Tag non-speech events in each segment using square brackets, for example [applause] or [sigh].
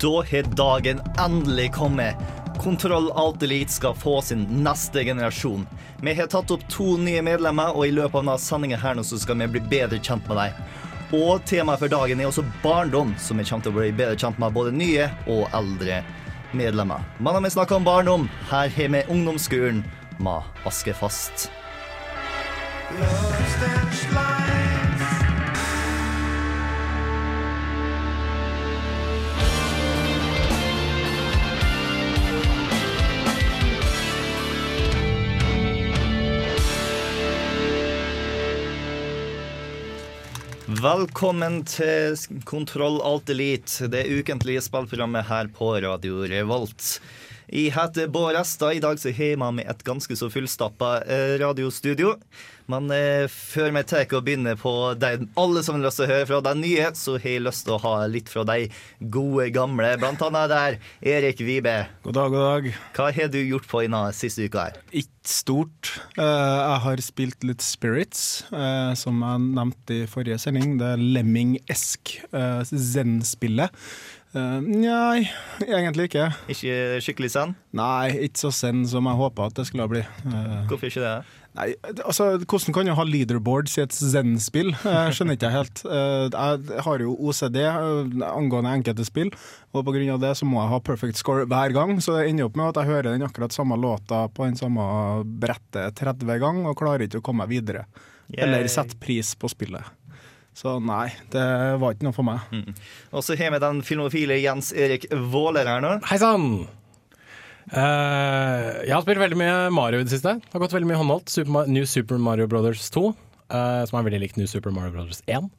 Da har dagen endelig kommet. Kontroll Alt Elite skal få sin neste generasjon. Vi har tatt opp to nye medlemmer, og i løpet av denne sendingen her nå så skal vi bli bedre kjent med dem. Og temaet for dagen er også barndom, som vi kommer til å bli bedre kjent med både nye og eldre medlemmer. Men når vi snakker om barndom, her har vi ungdomsskolen med Askefast. Velkommen til Kontroll Alt Elite, det ukentlige spillprogrammet her på Radio Revolt. Jeg heter Bård Esta. I dag så har jeg med et ganske så fullstappa eh, radiostudio. Men eh, før vi tar og begynner på de alle som har lyst til å høre fra de nye, så har jeg lyst til å ha litt fra de gode gamle. Blant annet der Erik Vibe. God dag, god dag. Hva har du gjort på denne siste uka her? Ikke stort. Eh, jeg har spilt litt Spirits, som jeg nevnte i forrige sending. Det er Lemming-esk uh, Zen-spillet. Uh, nei, egentlig ikke. Ikke skikkelig send? Nei, ikke så send som jeg håpa at det skulle bli. Uh, Hvorfor ikke det? Nei, altså, Hvordan kan du ha leaderboards i et zen-spill? Jeg skjønner ikke helt. jeg har jo OCD angående enkelte spill, og pga. det så må jeg ha perfect score hver gang. Så det ender opp med at jeg hører den akkurat samme låta på den samme brettet 30 ganger og klarer ikke å komme meg videre. Eller sette pris på spillet. Så nei, det var ikke noe for meg. Mm. Og så har vi den filmofile Jens Erik Våler her nå. Hei sann! Uh, jeg har spilt veldig mye Mario i det siste. Det har gått veldig mye håndholdt. Super New Super Mario Brothers 2, uh, som er veldig likt New Super Mario Brothers 1.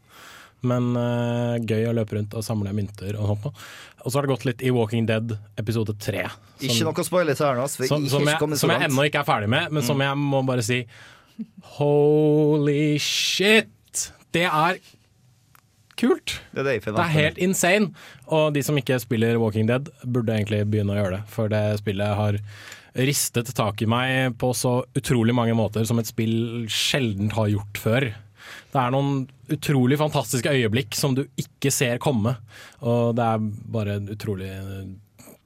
Men uh, gøy å løpe rundt og samle mynter og sånt. Og så har det gått litt i Walking Dead episode 3. Som, ikke noe spoiler her nå. Som, som, jeg, som jeg ennå ikke er ferdig med, men mm. som jeg må bare si Holy shit! Det er kult. Det er, det, det er, helt insane. Og de som ikke spiller Walking Dead, burde egentlig begynne å gjøre det. For det spillet har ristet tak i meg på så utrolig mange måter som et spill sjelden har gjort før. Det er noen utrolig fantastiske øyeblikk som du ikke ser komme. Og det er bare utrolig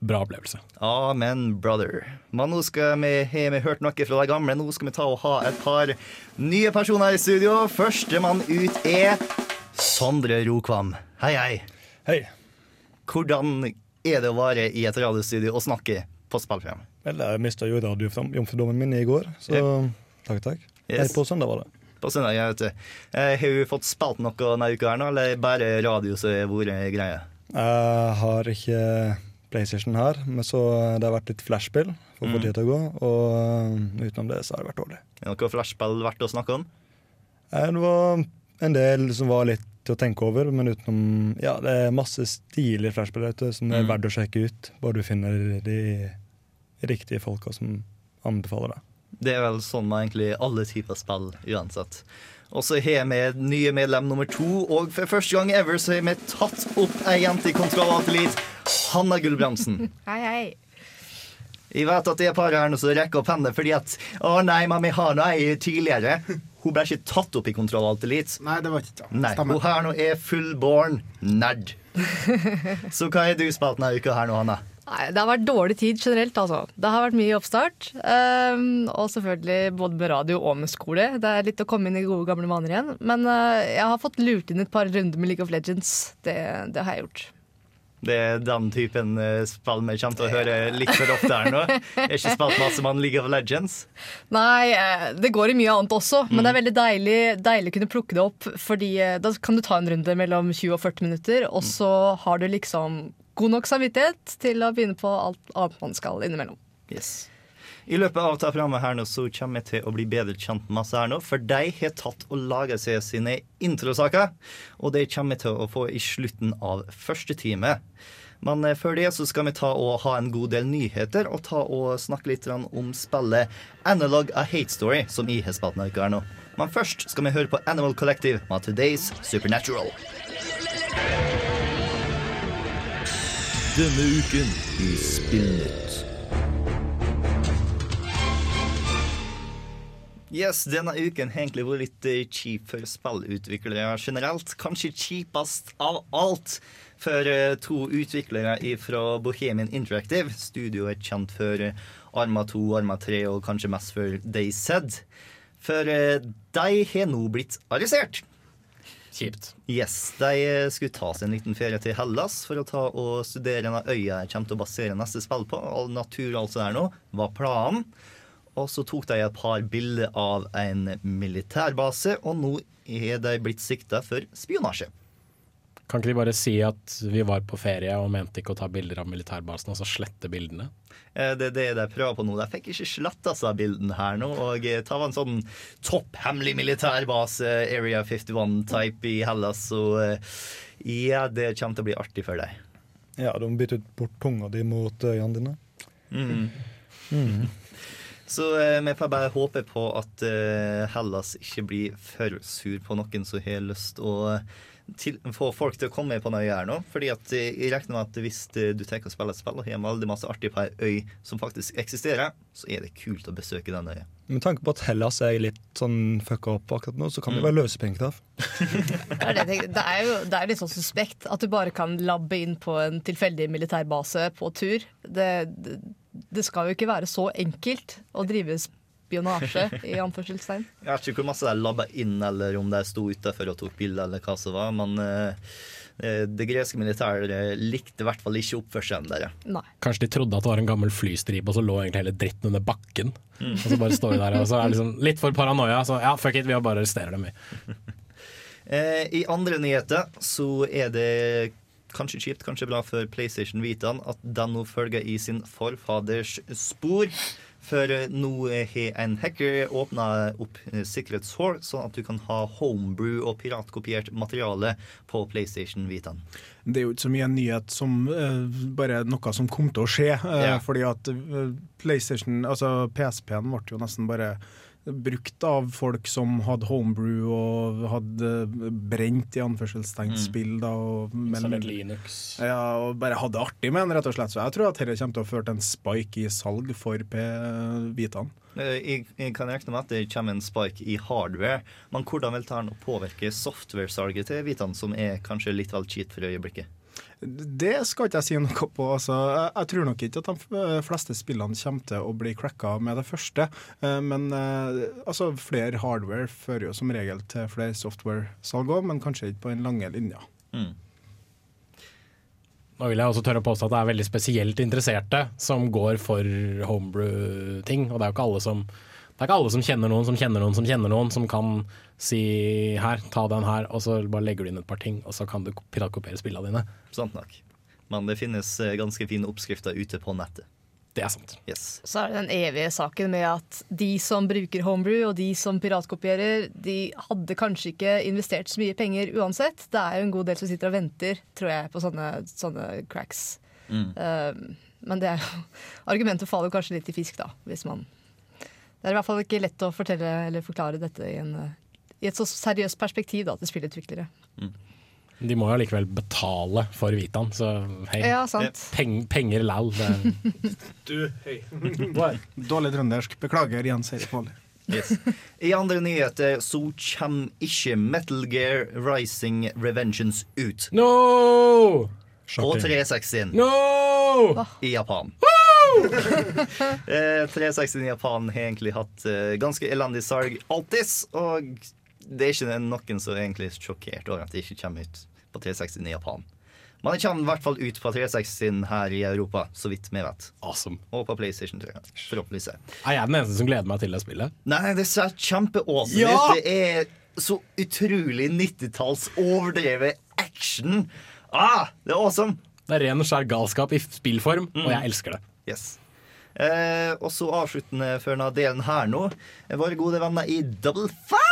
bra opplevelse. Amen, brother. Men nå skal vi, har vi hørt noe fra de gamle. Nå skal vi ta og ha et par nye personer i studio. Førstemann ut er Sondre Rokvam. Hei, hei. Hei. Hvordan er det å være i et radiostudio og snakke på spillprogram? Vel, jeg mista jo radiojomfrudommen min i går, så yep. takk, takk. Yes. Hei, på søndag var det. På søndag, jeg vet det. Eh, har du fått spilt noe denne uka her nå, eller bare radio som har vært greia? Jeg har ikke PlayStation her, men så det har vært litt flashspill for å få mm. tid til å gå. Og utenom det så har det vært dårlig. Er noe flashspill verdt å snakke om? Eh, det var en del som var litt til å tenke over, men utenom Ja, det er masse stilige flashspill ute som er mm. verdt å sjekke ut. Bare du finner de riktige folka som anbefaler det. Det er vel sånn med egentlig alle typer spill uansett. Og så har vi nye medlem nummer to, og for første gang ever så har vi tatt opp ei jente i Kontroll. Hanna Gulbrandsen. [laughs] Hei, hei. Jeg vet at det er par her nå som rekker opp hendene fordi at Å nei, men vi har nå ei tidligere. Hun ble ikke tatt opp i Kontroll Elite. Nei, det var ikke det. Nei, Hun her nå er fullborn nerd. [laughs] Så hva har du spilt denne uka her nå, Hanna? Nei, Det har vært dårlig tid generelt, altså. Det har vært mye oppstart. Um, og selvfølgelig både med radio og med skole. Det er litt å komme inn i gode, gamle vaner igjen. Men uh, jeg har fått lurt inn et par runder med League of Legends. Det, det har jeg gjort. Det er den typen eh, spill vi kommer til å høre litt for ofte her nå. Jeg har ikke spilt masse med League of Legends. Nei, eh, det går i mye annet også, men det er mm. veldig deilig, deilig å kunne plukke det opp. Fordi da kan du ta en runde mellom 20 og 40 minutter, og så har du liksom god nok samvittighet til å begynne på alt annet man skal innimellom. Yes. I løpet av dette programmet her nå så kommer vi til å bli bedre kjent med masse her nå, for de har tatt og laga seg sine introsaker. Og det kommer vi til å få i slutten av første time. Men eh, før det så skal vi ta og ha en god del nyheter og ta og snakke litt om spillet Analog A Hate Story, som jeg har spilt noe her nå. Men først skal vi høre på Animal Collective med Today's Supernatural. Denne uken i Spillnytt. Yes, denne uken har egentlig vært litt eh, kjip for spillutviklere generelt. Kanskje kjipest av alt for eh, to utviklere fra Bohemian Interactive. Studioet er kjent for eh, Arma 2, Arma 3 og kanskje mest for Said. For de har nå blitt arrestert. Kjipt. Yes, De skulle ta seg en liten ferie til Hellas for å ta og studere denne øya jeg kommer til å basere neste spill på. All natur og alt sånt der nå var planen. Og så tok de et par bilder av en militærbase, og nå er de blitt sikta for spionasje. Kan ikke de bare si at vi var på ferie og mente ikke å ta bilder av militærbasen, og så slette bildene? Eh, Det er det jeg prøver på nå. Jeg fikk ikke sletta seg bildene her nå. Og eh, ta en sånn topphemmelig militærbase, Area 51-type i Hellas. Og eh, ja, det kommer til å bli artig for deg. Ja, de bytter bort tunga di mot øynene dine. Mm. [laughs] Så eh, vi får bare håpe på at eh, Hellas ikke blir for sur på noen som har lyst å til, få folk til å komme på den øya her nå. Fordi at eh, jeg regner med at hvis eh, du tenker å spille et spill og har veldig masse artig på ei øy som faktisk eksisterer, så er det kult å besøke den øya. Med tanke på at Hellas er litt sånn fucka opp akkurat nå, så kan det være løsepenger av. Det er, det er jo det er litt sånn suspekt at du bare kan labbe inn på en tilfeldig militærbase på tur. Det, det, det skal jo ikke være så enkelt å drive spionasje, i anførselstegn. [laughs] Jeg vet ikke hvor masse de labba inn, eller om de sto utafor og tok bilder, eller hva som var, men eh, eh, det greske militæret likte i hvert fall ikke oppførselen deres. Kanskje de trodde at det var en gammel flystripe, og så lå egentlig hele dritten under bakken. Og så bare står de der, og så er det liksom litt for paranoia. Så ja, fuck it, vi bare arresterer dem, vi. [laughs] Eh, I andre nyheter så er det kanskje kjipt, kanskje bra for PlayStation-vitene at den nå følger i sin forfaders spor. For eh, nå har en hacker åpna opp Secret sikkerhetshull, sånn at du kan ha homebrew og piratkopiert materiale på PlayStation Vitaen. Det er jo ikke så mye en nyhet som uh, bare noe som kom til å skje. Uh, Ja. Fordi at eh, PlayStation, altså PSP-en ble jo nesten bare brukt av folk som hadde homebrew og hadde brent i anførselstegn spill. Da, og, men- Installert Linux. ja, og bare hadde det artig med den, rett og slett. Så jeg tror at dette kommer til å føre til en spike i salg for P Vitaen. Eh, Jeg, jeg kan regne med at det kommer en spike i hardware, men hvordan vil den påvirke software-salget til Vitaen, som er kanskje litt vel cheat for øyeblikket? Det skal ikke jeg si noe på. Altså, jeg, tror nok ikke at de fleste spillene kommer til å bli cracka med det første. Eh, Men eh, altså, flere hardware fører jo som regel til flere software-salg òg, men kanskje ikke på den lange linja. Mm. Nå vil jeg også tørre å påstå at det er veldig spesielt interesserte som går for homebrew-ting. Og det er jo ikke alle som det er ikke alle som kjenner noen som kjenner noen som kjenner noen, som kan si her, ta den her, og så bare legger du inn et par ting, og så kan du piratkopiere spillene dine. Sant nok. Men det finnes eh, ganske fine oppskrifter ute på nettet. Det er sant. Yes. Så er det den evige saken med at de som bruker homebrew og de som piratkopierer, de hadde kanskje ikke investert så mye penger uansett. Det er jo en god del som sitter og venter, tror jeg, på sånne, sånne cracks. Um, men det er jo [laughs] Argumentet faller kanskje litt i fisk, da, hvis man Det er i hvert fall ikke lett å fortelle eller forklare dette i, en, i et så seriøst perspektiv da, til spillutviklere. De må jo likevel betale for Vitaen, så hei. Ja, sant. Peng, penger lal. Det, [laughs] Du, hei. [laughs] Dårlig trøndersk. Beklager, Jens Våler. Yes. I andre nyheter så kommer ikke Metal Gear Rising Revengeance ut no! på 360 No! i Japan. [laughs] eh, 360 i Japan har egentlig hatt eh, ganske elendig salg alltids, og det er ikke noen som er egentlig sjokkert over at det ikke kommer ut på 360 i Japan. Men det kommer i hvert fall ut på 360 her i Europa, så vidt vi vet. Awesome. Og på PlayStation 3. Forhåpentligvis. Er jeg den eneste som gleder meg til det spillet? Nei, det ser kjempeawesome Ja! ut. Det er så utrolig 90-talls overdrevet action. Ah, det er awesome! Det er ren og skjær galskap i spillform, og jeg elsker det. Yes. Eh, og så avsluttende for denne delen her nå. Våre gode venner i Double Fine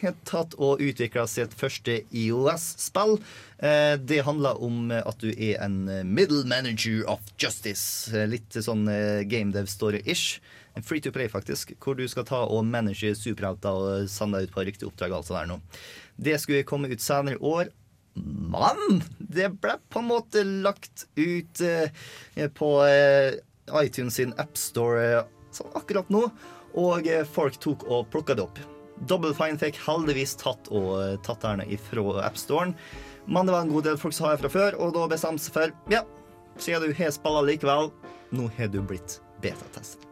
har tatt og utvikla sitt første IOS-spill. Eh, Det handler om at du er en middle manager of justice. Eh, Litt sånn eh, game dev story-ish. En Free to play, faktisk. Hvor du skal ta og manage superhelter og sende deg ut på riktig oppdrag. alt sånt der nå. Det skulle komme ut senere i år. Men det ble på en måte lagt ut eh, på eh, iTunes sin appstore sånn akkurat nå, og eh, folk tok og plukka det opp. Double Fine fikk heldigvis tatt og tatt derne ifra appstoren, men det var en god del folk som har det fra før, og da bestemte seg for ja, siden du har spilla likevel, nå har du blitt betatestet.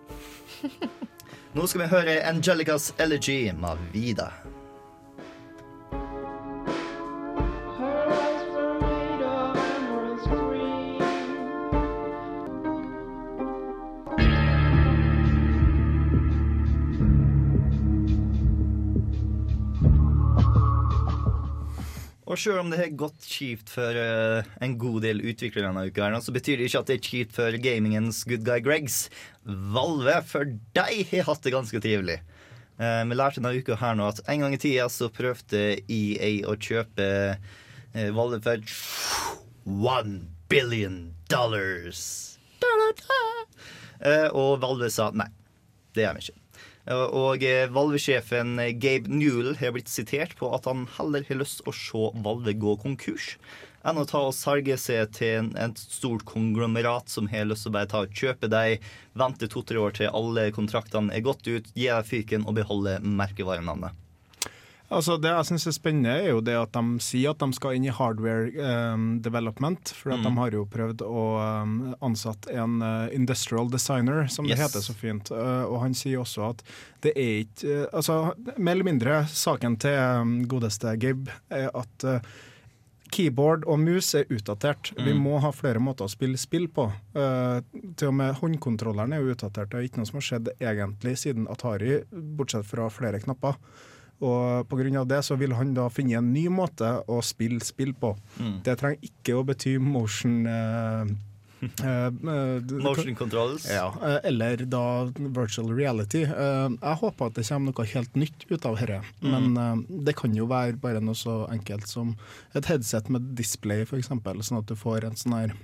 [laughs] Nå skal vi høre Angelicas Elegy med Vida. Og selv om det har gått kjipt for uh, en god del utviklere denne uka, her, så betyr det ikke at det er kjipt for gamingens good guy Gregs. Valve, for de har hatt det ganske trivelig. Uh, vi lærte denne uka her nå at en gang i tida så prøvde EA å kjøpe uh, Valve for one billion dollars. Da, da, da. Og Valve sa nei, det gjør vi ikke. Og valvesjefen Valve-sjefen eh, Gabe Newell har blitt sitert på at han heller har lyst å se Valve gå konkurs enn å ta og salge seg til en, et stort konglomerat som har lyst til å bare ta og kjøpe deg, vente to-tre år til alle kontraktene er gått ut, gi deg fyken og beholde merkevarenavnet. Altså Det jeg syns er spennende, er jo det at de sier at de skal inn i hardware um, development. For Mm. de har jo prøvd å um, ansatt en uh, industrial designer, som det heter så fint. Uh, og han sier også at det er ikke uh, Altså, mer eller mindre saken til um, godeste Gabe er at uh, Keyboard og mus er utdatert. Vi Mm. må ha flere måter å spille spill på. Uh, til og med håndkontrolleren er jo utdatert. Det er ikke noe som har skjedd egentlig siden Atari, bortsett fra flere knapper. Og pga. det så vil han da finne en ny måte å spille spill på. Mm. Det trenger ikke å bety motion uh, eh, Motion controls. ja, eller da virtual reality. Jeg håper at det kommer noe helt nytt ut av dette. Men eh, det kan jo være bare noe så enkelt som et headset med display, f.eks. Sånn at du får en sånn her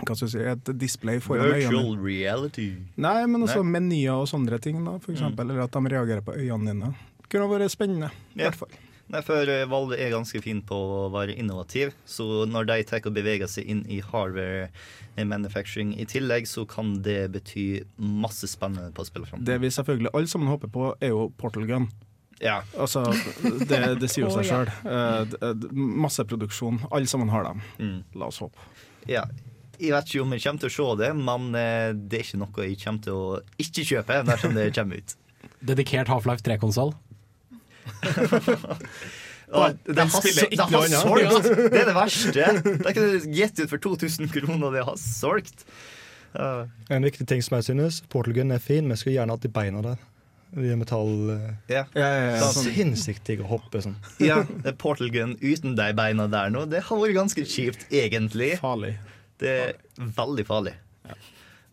hva skal jeg si, et display foran øynene. Virtual reality. Nei, men også Nei. menyer og sånne ting, da, for eksempel. Eller at de reagerer på øynene dine. Kunne vært spennende. i Ja. hvert fall. Nei, for eh, Valve er ganske fin på å være innovativ, så når de tar og beveger seg inn i hardware eh, manufacturing i tillegg, så kan det bety masse spennende på spillefronten. Det vi selvfølgelig alle sammen håper på, er jo Portal Gun. Ja. Altså, det, det sier jo [laughs] seg sjøl. Masseproduksjon. Alle sammen har dem. Mm. La oss håpe. ja. Jeg vet ikke om jeg kommer til å se det, men eh, det er ikke noe jeg kommer til å ikke kjøpe dersom det kommer ut. [laughs] Dedikert Half-Life 3-konsoll. Og det den har, spiller ikke det noe solgt! Det er det verste. Det er ikke gitt ut for 2000 kroner, det har solgt. Uh. En viktig ting som jeg synes, Portalgun er fin, men jeg skulle gjerne hatt de beina der. De er metall... eh, Ja. Ja, ja, ja. Sånn sinnssykt digg å hoppe sånn. ja, det er uten de beina der nå, det har vært ganske kjipt, egentlig. Farlig. Det er veldig farlig.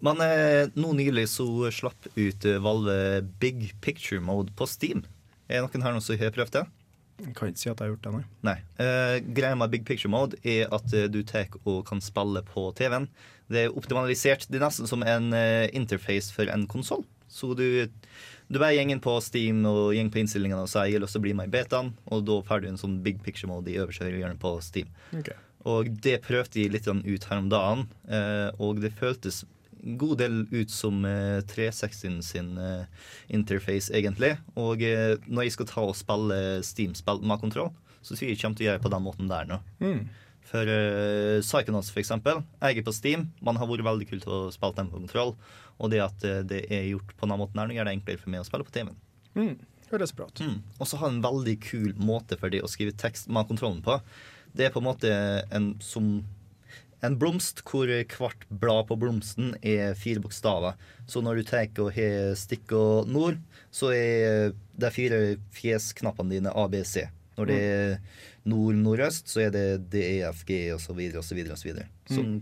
Men eh, nå nylig så slapp ut eh, Valve Big Picture Mode på Steam. Er det noen her noen som har prøvd det? Jeg kan ikke si at jeg har gjort det, nei. Nei. Eh, greia med Big Picture Mode er at eh, du tar og kan spille på TV-en. Det er optimalisert. Det er nesten som en eh, interface for en konsoll. Så du, du bare går inn på Steam og gjeng på innstillingene og sier jeg har lyst til å bli med i betaen, og da får du en sånn Big Picture Mode i øverste høyre hjørne på Steam. Ok. Og det prøvde jeg litt ut her om dagen, eh, og det føltes god del ut som eh, 360 sin eh, interface, egentlig. Og eh, når jeg skal ta og spille Steam-spill med kontroll, så tror jeg jeg kommer til å gjøre det på den måten der nå. Mm. For uh, Psychonauts, for eksempel. Er på Steam. Man har vært veldig kult å spille dem på kontroll. Og det at eh, det er gjort på den måten her, gjør det enklere for meg å spille på TV-en. Mm. Høres bra ut. Mm. Og så har en veldig kul måte for det å skrive tekst med kontrollen på. Det er på en måte en som en blomst hvor hvert blad på blomsten er fire bokstaver. Så når du tar og har stikk og nord, så er de fire fjesknappene dine ABC. Når det er nord-nordøst, så er det DEFG osv. osv. osv. Som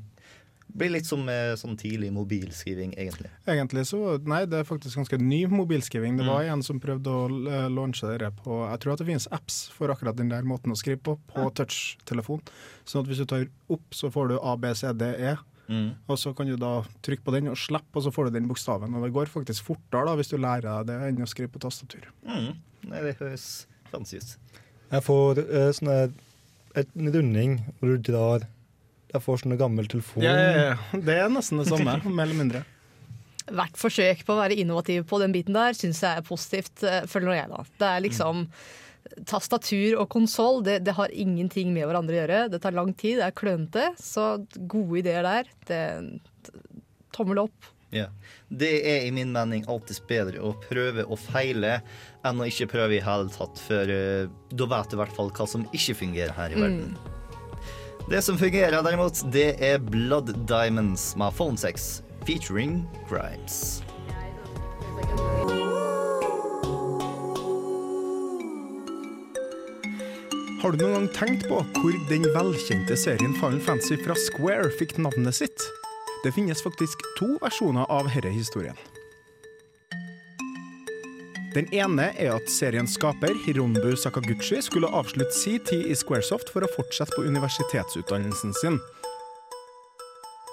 Blir litt som eh, sånn tidlig mobilskriving, egentlig. Egentlig så Nei, det er faktisk ganske ny mobilskriving. Det var Mm. en som prøvde å eh, launche det på Jeg tror at det finnes apps for akkurat den der måten å skrive på, på touchtelefon. Sånn at hvis du tar opp, så får du A, B, C, D, E. Mm. Og så kan du da trykke på den og slippe, og så får du den bokstaven. Og det går faktisk fortere da hvis du lærer deg det enn å skrive på tastatur. Mm. Nei, det høres fancy ut. Jeg får eh, sånn en runding hvor du drar Jeg får sånne gammel telefon. Ja, ja, ja. Det er nesten det samme, [laughs] mer eller mindre. Hvert forsøk på å være innovativ på den biten der syns jeg er positivt, følger føler jeg da. Det er liksom Tastatur og konsoll det, det har ingenting med hverandre å gjøre. Det tar lang tid, det er klønete. Så gode ideer der. Det, tommel opp. Ja. Det er i min mening alltid bedre å prøve og feile enn å ikke prøve i hele tatt, for eh, da vet du i hvert fall hva som ikke fungerer her i verden. Det som fungerer derimot, det er Blood Diamonds med Phone Sex featuring Grimes. Har du noen gang tenkt på hvor den velkjente serien Final Fantasy fra Square fikk navnet sitt? Det finnes faktisk to versjoner av denne historien. Den ene er at seriens skaper Hironbu Sakaguchi skulle avslutte sin tid i Squaresoft for å fortsette på universitetsutdannelsen sin.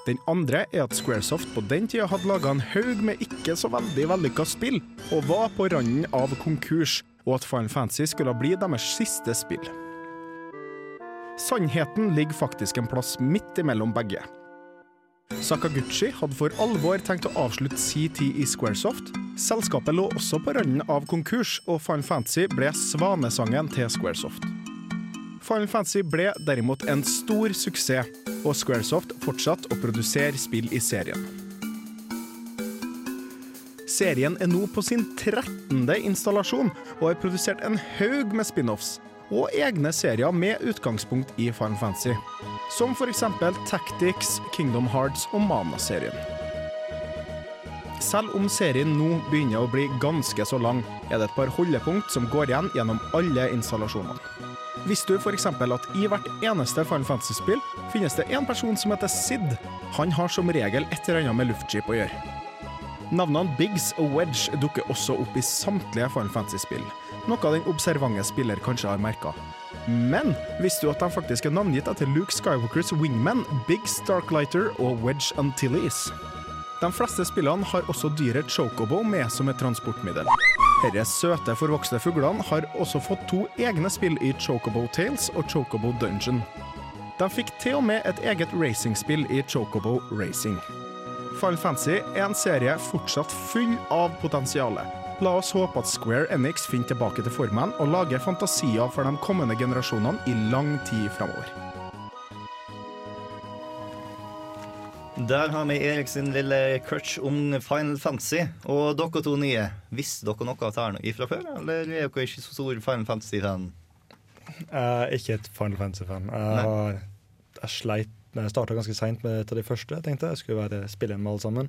Den andre er at Squaresoft på den tida hadde laga en haug med ikke så veldig vellykka spill, og var på randen av konkurs, og at Final Fantasy skulle bli deres siste spill. Sannheten ligger faktisk en plass midt imellom begge. Sakaguchi hadde for alvor tenkt å avslutte tid i Squaresoft. Selskapet lå også på randen av konkurs, og Final Fantasy ble svanesangen til Squaresoft. Final Fantasy ble derimot en stor suksess, og Squaresoft fortsatte å produsere spill i serien. Serien er nå på sin 13. installasjon og har produsert en haug med spin-offs og egne serier med utgangspunkt i Final Fantasy, som f.eks. Tactics, Kingdom Hearts og Mana-serien. Selv om serien nå begynner å bli ganske så lang, er det et par holdepunkt som går igjen gjennom alle installasjonene. Visste du f.eks. at i hvert eneste Final Fantasy-spill finnes det en person som heter Sid? Han har som regel et eller annet med luftskip å gjøre. Navnene Biggs og Wedge dukker også opp i samtlige Final Fantasy-spill, noe den observante spiller kanskje har merka. Men visste du at de faktisk er navngitt etter Luke Skywalkers wingmen Biggs Darklighter og Wedge Antilles? De fleste spillene har også dyret Chocobo med som et transportmiddel. Disse søte, forvokste fuglene har også fått to egne spill i Chocobo Tales og Chocobo Dungeon. De fikk til og med et eget racingspill i Chocobo Racing. Final Fantasy er en serie fortsatt full av potensial. La oss håpe at Square Enix finner tilbake til formen og lager fantasier for de kommende generasjonene i lang tid framover. Der har vi Erik sin lille crutch om Final Fantasy. Og dere to nye, visste dere noe av dette fra før, eller er dere ikke så stor Final Fantasy-fan? Jeg er ikke et Final Fantasy-fan. Jeg, har- jeg sleit Jeg starta ganske seint med et av de første. Jeg tenkte jeg skulle være spille med alle sammen.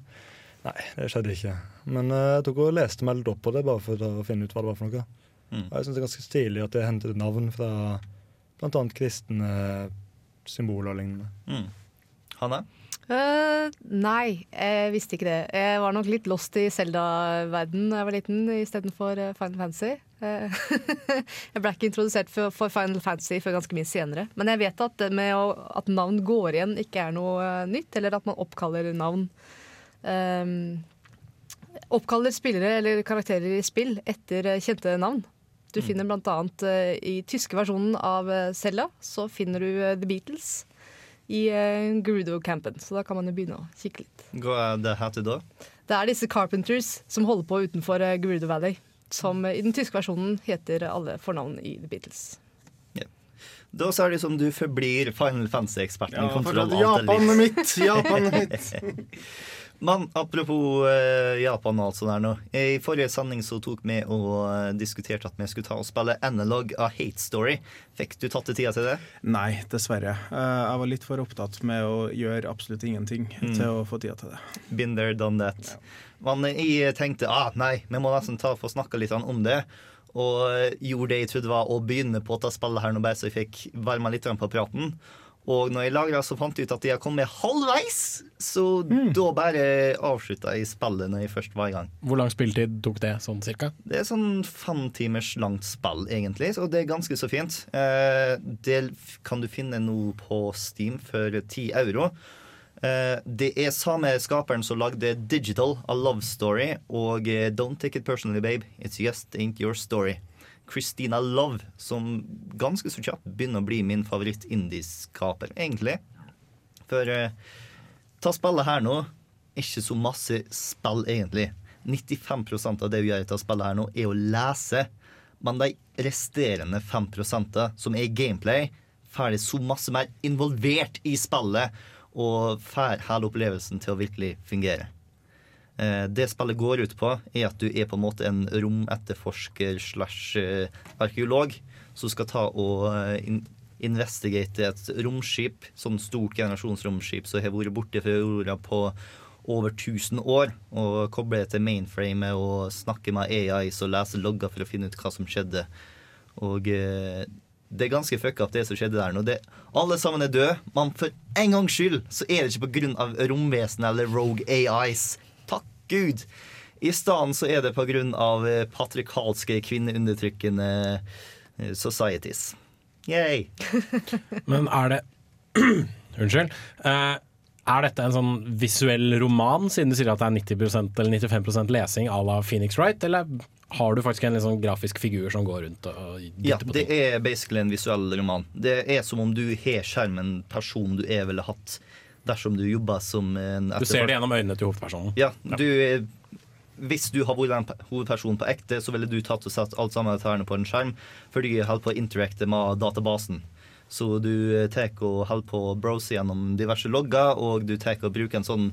Nei, det skjedde ikke. Men uh, jeg tok og leste meg litt opp på det, bare for å finne ut hva det var for noe. Mm. Og jeg syns det er ganske stilig at de hentet navn fra bl.a. kristne symboler og lignende. Mm. Hanne? Uh, nei, jeg visste ikke det. Jeg var nok litt lost i Zelda-verden da jeg var liten, istedenfor uh, Final Fantasy. Uh, [laughs] jeg ble ikke introdusert for, for Final Fantasy før ganske mye senere. Men jeg vet at, med å, at navn går igjen ikke er noe eh, nytt, eller at man oppkaller navn. Um, oppkaller spillere eller karakterer i spill etter eh, kjente navn. Du finner blant annet eh, i tyske versjonen av eh, så finner du The Beatles i uh, Gerudo-campen. Så da kan man jo begynne å kikke litt. Hva er det heter da? Det er disse Carpenters som holder på utenfor uh, Gerudo Valley. Som uh, i den tyske versjonen heter alle fornavn i The Beatles. Da så er det som du forblir Final Fantasy-eksperten. Ja, Japan mitt! Japan mitt! [laughs] Men apropos eh, Japan og alt sånt der nå. I forrige sending så tok vi og eh, diskuterte at vi skulle ta og spille analog av Hate Story. Fikk du tatt deg tida til det? Nei, dessverre. Eh, Jeg var litt for opptatt med å gjøre absolutt ingenting Mm. til å få tida til det. Been there, done that. Men jeg tenkte ah, nei, vi må nesten ta få snakka litt om det. Og gjorde det jeg trodde var å begynne på dette spillet her nå, bare så jeg fikk varma litt på praten. Og når jeg lagra, så fant jeg ut at jeg har kommet halvveis. Så da bare avslutta jeg spillet når jeg først var i gang. Hvor lang spilletid tok det, sånn cirka? Det er sånn fem timers langt spill, egentlig, så det er ganske så fint. Eh, det kan du finne nå på Steam for ti euro. Eh, det er samme skaperen som lagde Digital, A Love Story, og eh, Don't Take It Personally, Babe. It's Just Ain't Your Story. Christina Love, som ganske så kjapt begynner å bli min favoritt-indie-skaper, egentlig. For eh, ta spillet her nå, ikke så masse spill, egentlig. 95% av det vi gjør i spillet her nå, er å lese. Men de resterende 5% som er gameplay, får det så masse mer involvert i spillet og får hele opplevelsen til å virkelig fungere. Eh, Det spillet går ut på, er at du er på en måte en rometterforsker slash eh, arkeolog som skal ta og eh, investigate et romskip, sånn stort generasjonsromskip som har vært borte fra jorda på over 1000 år, og koble det til mainframet og snakke med AI og lese logger for å finne ut hva som skjedde. Og det er ganske fucka det som skjedde der nå. Det, alle sammen er døde, men for en gangs skyld så er det ikke på grunn av romvesen eller rogue AIs. Gud! I stedet så er det på av eh, patrikalske, kvinneundertrykkende eh, societies. Yay! [laughs] Men er det [clears throat] Unnskyld. Eh, er dette en sånn visuell roman, siden du sier at det er 90% eller 95 lesing à la Phoenix Wright, eller har du faktisk en sånn grafisk figur som går rundt og Ja, ting? Ja, det er basically en visuell roman. Det er som om du har skjermen person du er ville hatt dersom du jobber som en Du ser det gjennom øynene til hovedpersonen. Ja, du er- Hvis du har vært en pe- hovedperson på ekte, så ville du tatt og satt alt sammen her på en skjerm, fordi du holder på å interacte med databasen. Så du eh, tar og holder på å browse gjennom diverse logger, og du tar og bruker en sånn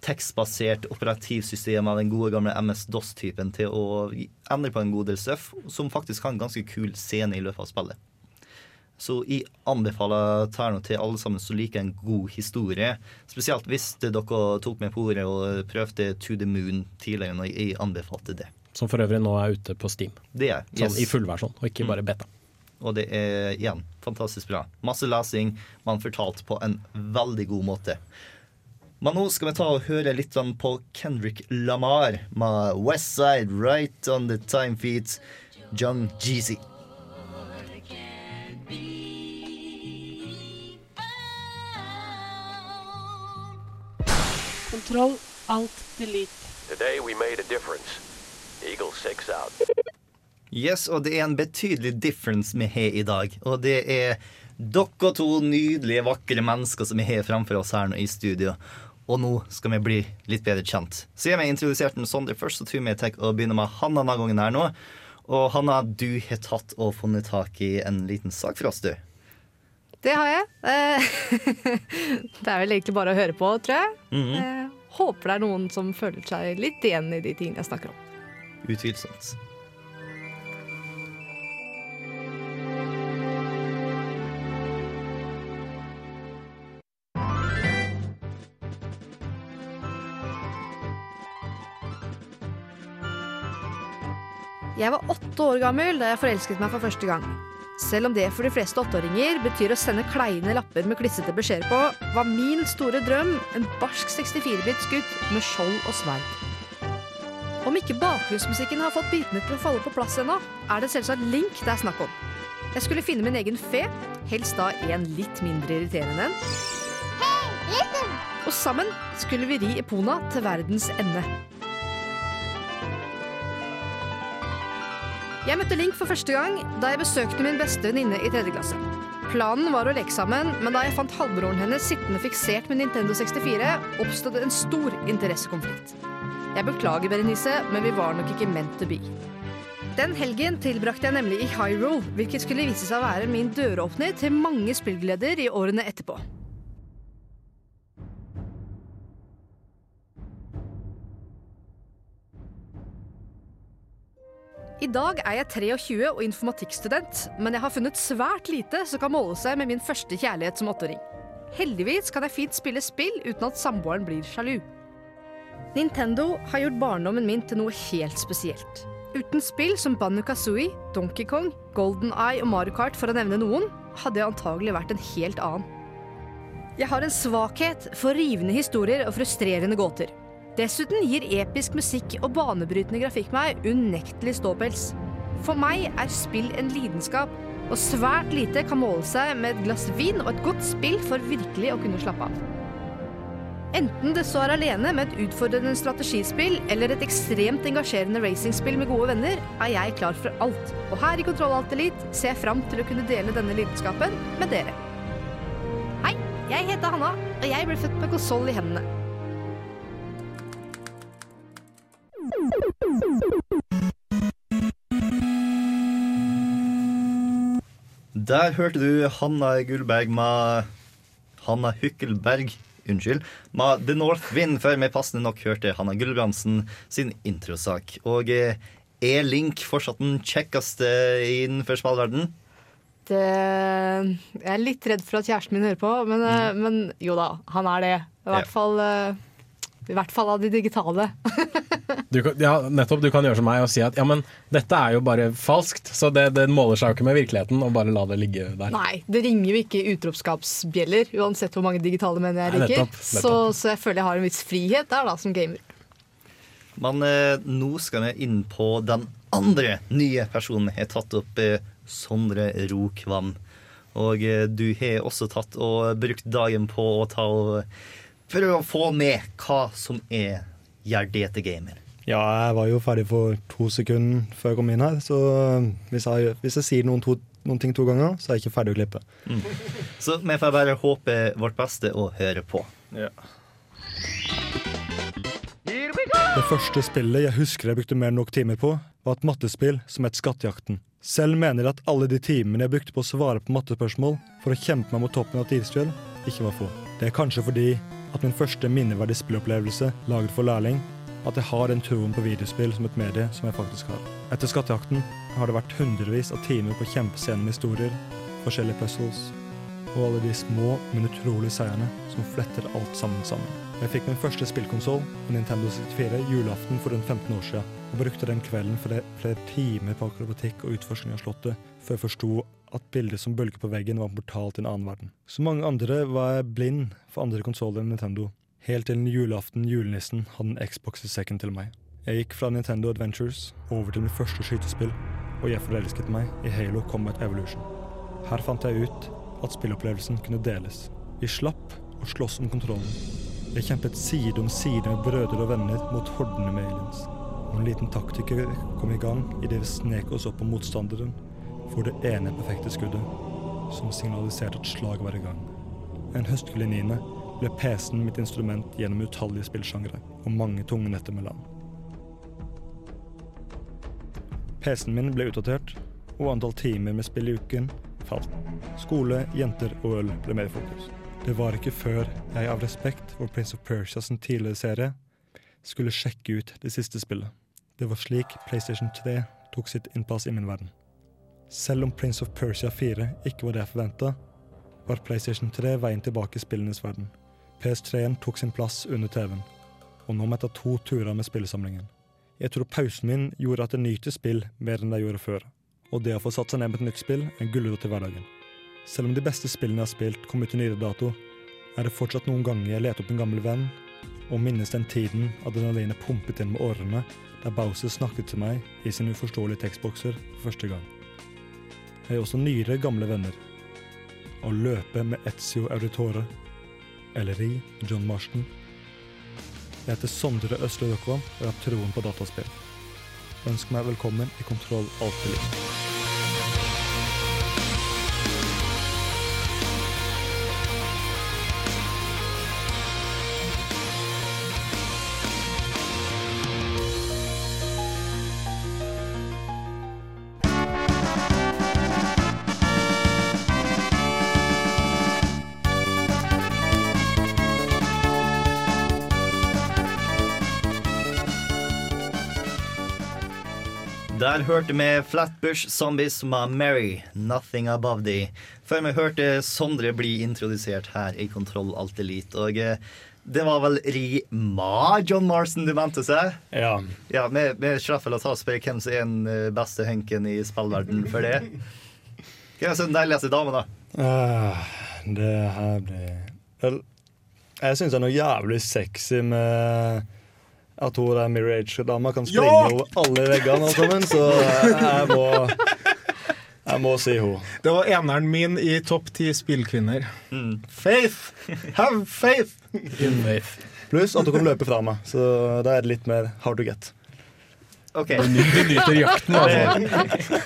tekstbasert operativsystem av den gode gamle MS-DOS-typen til å endre på en god del stuff, som faktisk har en ganske kul scene i løpet av spillet. Så jeg anbefaler Terno til alle sammen som liker en god historie. Spesielt hvis dere tok med på ordet og prøvde To the Moon tidligere, når jeg anbefalte det. Som for øvrig nå er ute på Steam. Det er Sånn i fullversjon, og ikke bare beta. Og det er igjen fantastisk bra. Masse lesing, man fortalt på en veldig god måte. Men nå skal vi ta og høre litt sånn på Kendrick Lamar med West Side Right on the Time Feet, John Jeezy. Control Alt Delete. Today we made a difference. Eagle 6 out. Yes, og det er en betydelig difference vi har i dag. Og det er dere to nydelige, vakre mennesker som vi har framfor oss her nå i studio. Og nå skal vi bli litt bedre kjent. Så jeg har introdusert den Sondre først, så tror jeg vi å og begynner med Hanna denne gangen her nå. Og Hanna, du har tatt og funnet tak i en liten sak for oss, du. Det har jeg. Eh, [laughs] Det er vel egentlig bare å høre på, tror jeg. Mhm. Eh, Håper det er noen som føler seg litt igjen i de tingene jeg snakker om. Utvilsomt. Jeg var åtte år gammel da jeg forelsket meg for første gang. Selv om det for de fleste åtteåringer betyr å sende kleine lapper med klissete beskjeder på, var min store drøm en barsk 64-bits gutt med skjold og sverd. Om ikke bakgrunnsmusikken har fått bitene til å falle på plass ennå, er det selvsagt Link det er snakk om. Jeg skulle finne min egen fe, helst da en litt mindre irriterende en. Og sammen skulle vi ri Epona til verdens ende. Jeg møtte Link for første gang da jeg besøkte min beste venninne i tredje klasse. Planen var å leke sammen, men da jeg fant halvbroren hennes sittende fiksert med Nintendo 64, oppstod det en stor interessekonflikt. Jeg beklager, Berenice, men vi var nok ikke meant to be. Den helgen tilbrakte jeg nemlig i Hyrule, hvilket skulle vise seg å være min døråpner til mange spillgleder i årene etterpå. I dag er jeg 23 og informatikkstudent, men jeg har funnet svært lite som kan måle seg med min første kjærlighet som åtteåring. Heldigvis kan jeg fint spille spill uten at samboeren blir sjalu. Nintendo har gjort barndommen min til noe helt spesielt. Uten spill som Banu Kazooie, Donkey Kong, Golden Eye og Mario Kart for å nevne noen, hadde jeg antagelig vært en helt annen. Jeg har en svakhet for rivende historier og frustrerende gåter. Dessuten gir episk musikk og banebrytende grafikk meg unektelig ståpels. For meg er spill en lidenskap, og svært lite kan måle seg med et glass vin og et godt spill for virkelig å kunne slappe av. Enten det så er alene med et utfordrende strategispill eller et ekstremt engasjerende racingspill med gode venner, er jeg klar for alt. Og her i Kontroll Alt Elite ser jeg fram til å kunne dele denne lidenskapen med dere. Hei, jeg heter Hanna, og jeg ble født med konsoll i hendene. Der hørte du Hanna Gullberg med Hanna Hykkelberg, unnskyld, med The North Wind, før vi passende nok hørte Hanna Gulbrandsen sin introsak. Og eh, er Link fortsatt den kjekkeste innenfor spillverden? Det, jeg er litt redd for at kjæresten min hører på, men, mm. men jo da, han er det. I hvert Ja. fall, eh, i hvert fall av de digitale. [laughs] Du ja, nettopp, du kan gjøre som meg og si at ja, men dette er jo bare falskt, så det, det måler seg jo ikke med virkeligheten, og bare la det ligge der. Nei, det ringer jo ikke utropskapsbjeller, uansett hvor mange digitale menn jeg liker. nettopp, Så, så jeg føler jeg har en viss frihet der, da, som gamer. Men eh, nå skal vi inn på den andre nye personen jeg har tatt opp, eh, Sondre Rokvam. Og eh, du har også tatt og brukt dagen på å ta og prøve å få med hva som er Gjerdete gamer. Ja, jeg var jo ferdig for to sekunder før jeg kom inn her, så hvis jeg, hvis jeg sier noen, to, noen ting to ganger, så er jeg ikke ferdig å klippe. Så vi får bare håpe vårt beste og høre på. Det første spillet jeg husker jeg brukte mer enn nok timer på, var et mattespill som het Skattejakten. Selv mener jeg at alle de timene jeg brukte på å svare på mattespørsmål for å kjempe meg mot toppen av et isfjell, ikke var få. Det er kanskje fordi at min første minneverdige spillopplevelse laget for lærling, at jeg har den troen på videospill som et medie som jeg faktisk har. Etter Skattejakten har det vært hundrevis av timer på å med historier, forskjellige puzzles, og alle de små, men utrolige seierne som fletter alt sammen sammen. Jeg fikk min første spillkonsoll, en Nintendo 64, julaften for rundt 15 år siden, og brukte den kvelden flere, flere timer på akrobatikk og utforskning av slottet, før jeg forsto at bildet som bølger på veggen var en portal til en annen verden. Som mange andre var jeg blind for andre konsoller enn Nintendo, helt til en julaften julenissen hadde en Xbox i sekken til meg. Jeg gikk fra Nintendo Adventures over til mitt første skytespill, og jeg forelsket meg i Halo Combat Evolution. Her fant jeg ut at spillopplevelsen kunne deles. Vi slapp å slåss om kontrollen. Jeg kjempet side om side med brødre og venner mot hordene med aliens. Og en liten taktiker kom i gang idet vi snek oss opp på motstanderen for det ene perfekte skuddet, som signaliserte at slaget var i gang. En høstkveld i niende ble PC-en mitt instrument gjennom utallige spillsjangre og mange tunge netter med land. PC-en min ble utdatert, og antall timer med spill i uken falt. Skole, jenter og øl ble mer i fokus. Det var ikke før jeg av respekt for Prince of Persia sin tidligere serie skulle sjekke ut det siste spillet. Det var slik PlayStation 3 tok sitt innpass i min verden. Selv om Prince of Persia 4 ikke var det jeg forventa, var PlayStation 3 veien tilbake i spillenes verden. PS3-en tok sin plass under TV-en, og nå jeg to turer med spillesamlingen. Jeg tror pausen min gjorde at jeg nyter spill mer enn jeg gjorde før, og det å få satt seg ned med et nytt spill er en i hverdagen. Selv om de beste spillene jeg har spilt, kom ut i nyere dato, er det fortsatt noen ganger jeg leter opp en gammel venn og minnes den tiden adrenalinet pumpet inn med årene der Bowser snakket til meg i sine uforståelige tekstbokser for første gang. Jeg har også nyere gamle venner. Å løpe med Etzio Auditore eller i John Marston. Jeg heter Sondre Østle Røkvam og har troen på dataspill. Ønsk meg velkommen i Kontroll Alt Elite. Der hørte vi Flatbush Zombies My Mary, 'Nothing Above Thee'. Før vi hørte Sondre bli introdusert her i Kontroll Alt Elite. Og eh, det var vel Rima John Marston du mente seg? Ja. Ja, Vi, vi slapp vel å ta og spørre hvem som er den eh, beste hunken i spillverden for det. Hvem er den deiligste damen, da? Ah, det her blir Vel, jeg syns det er noe jævlig sexy med at hun der Mirror Age-dama kan springe Ja! over alle veggene og sammen, så jeg må Jeg må si henne. Det var eneren min i topp ti spillkvinner. Faith! Have faith! Pluss at hun kan løpe fra meg, så da er det litt mer hard to get. OK. Du nyter jakten, altså.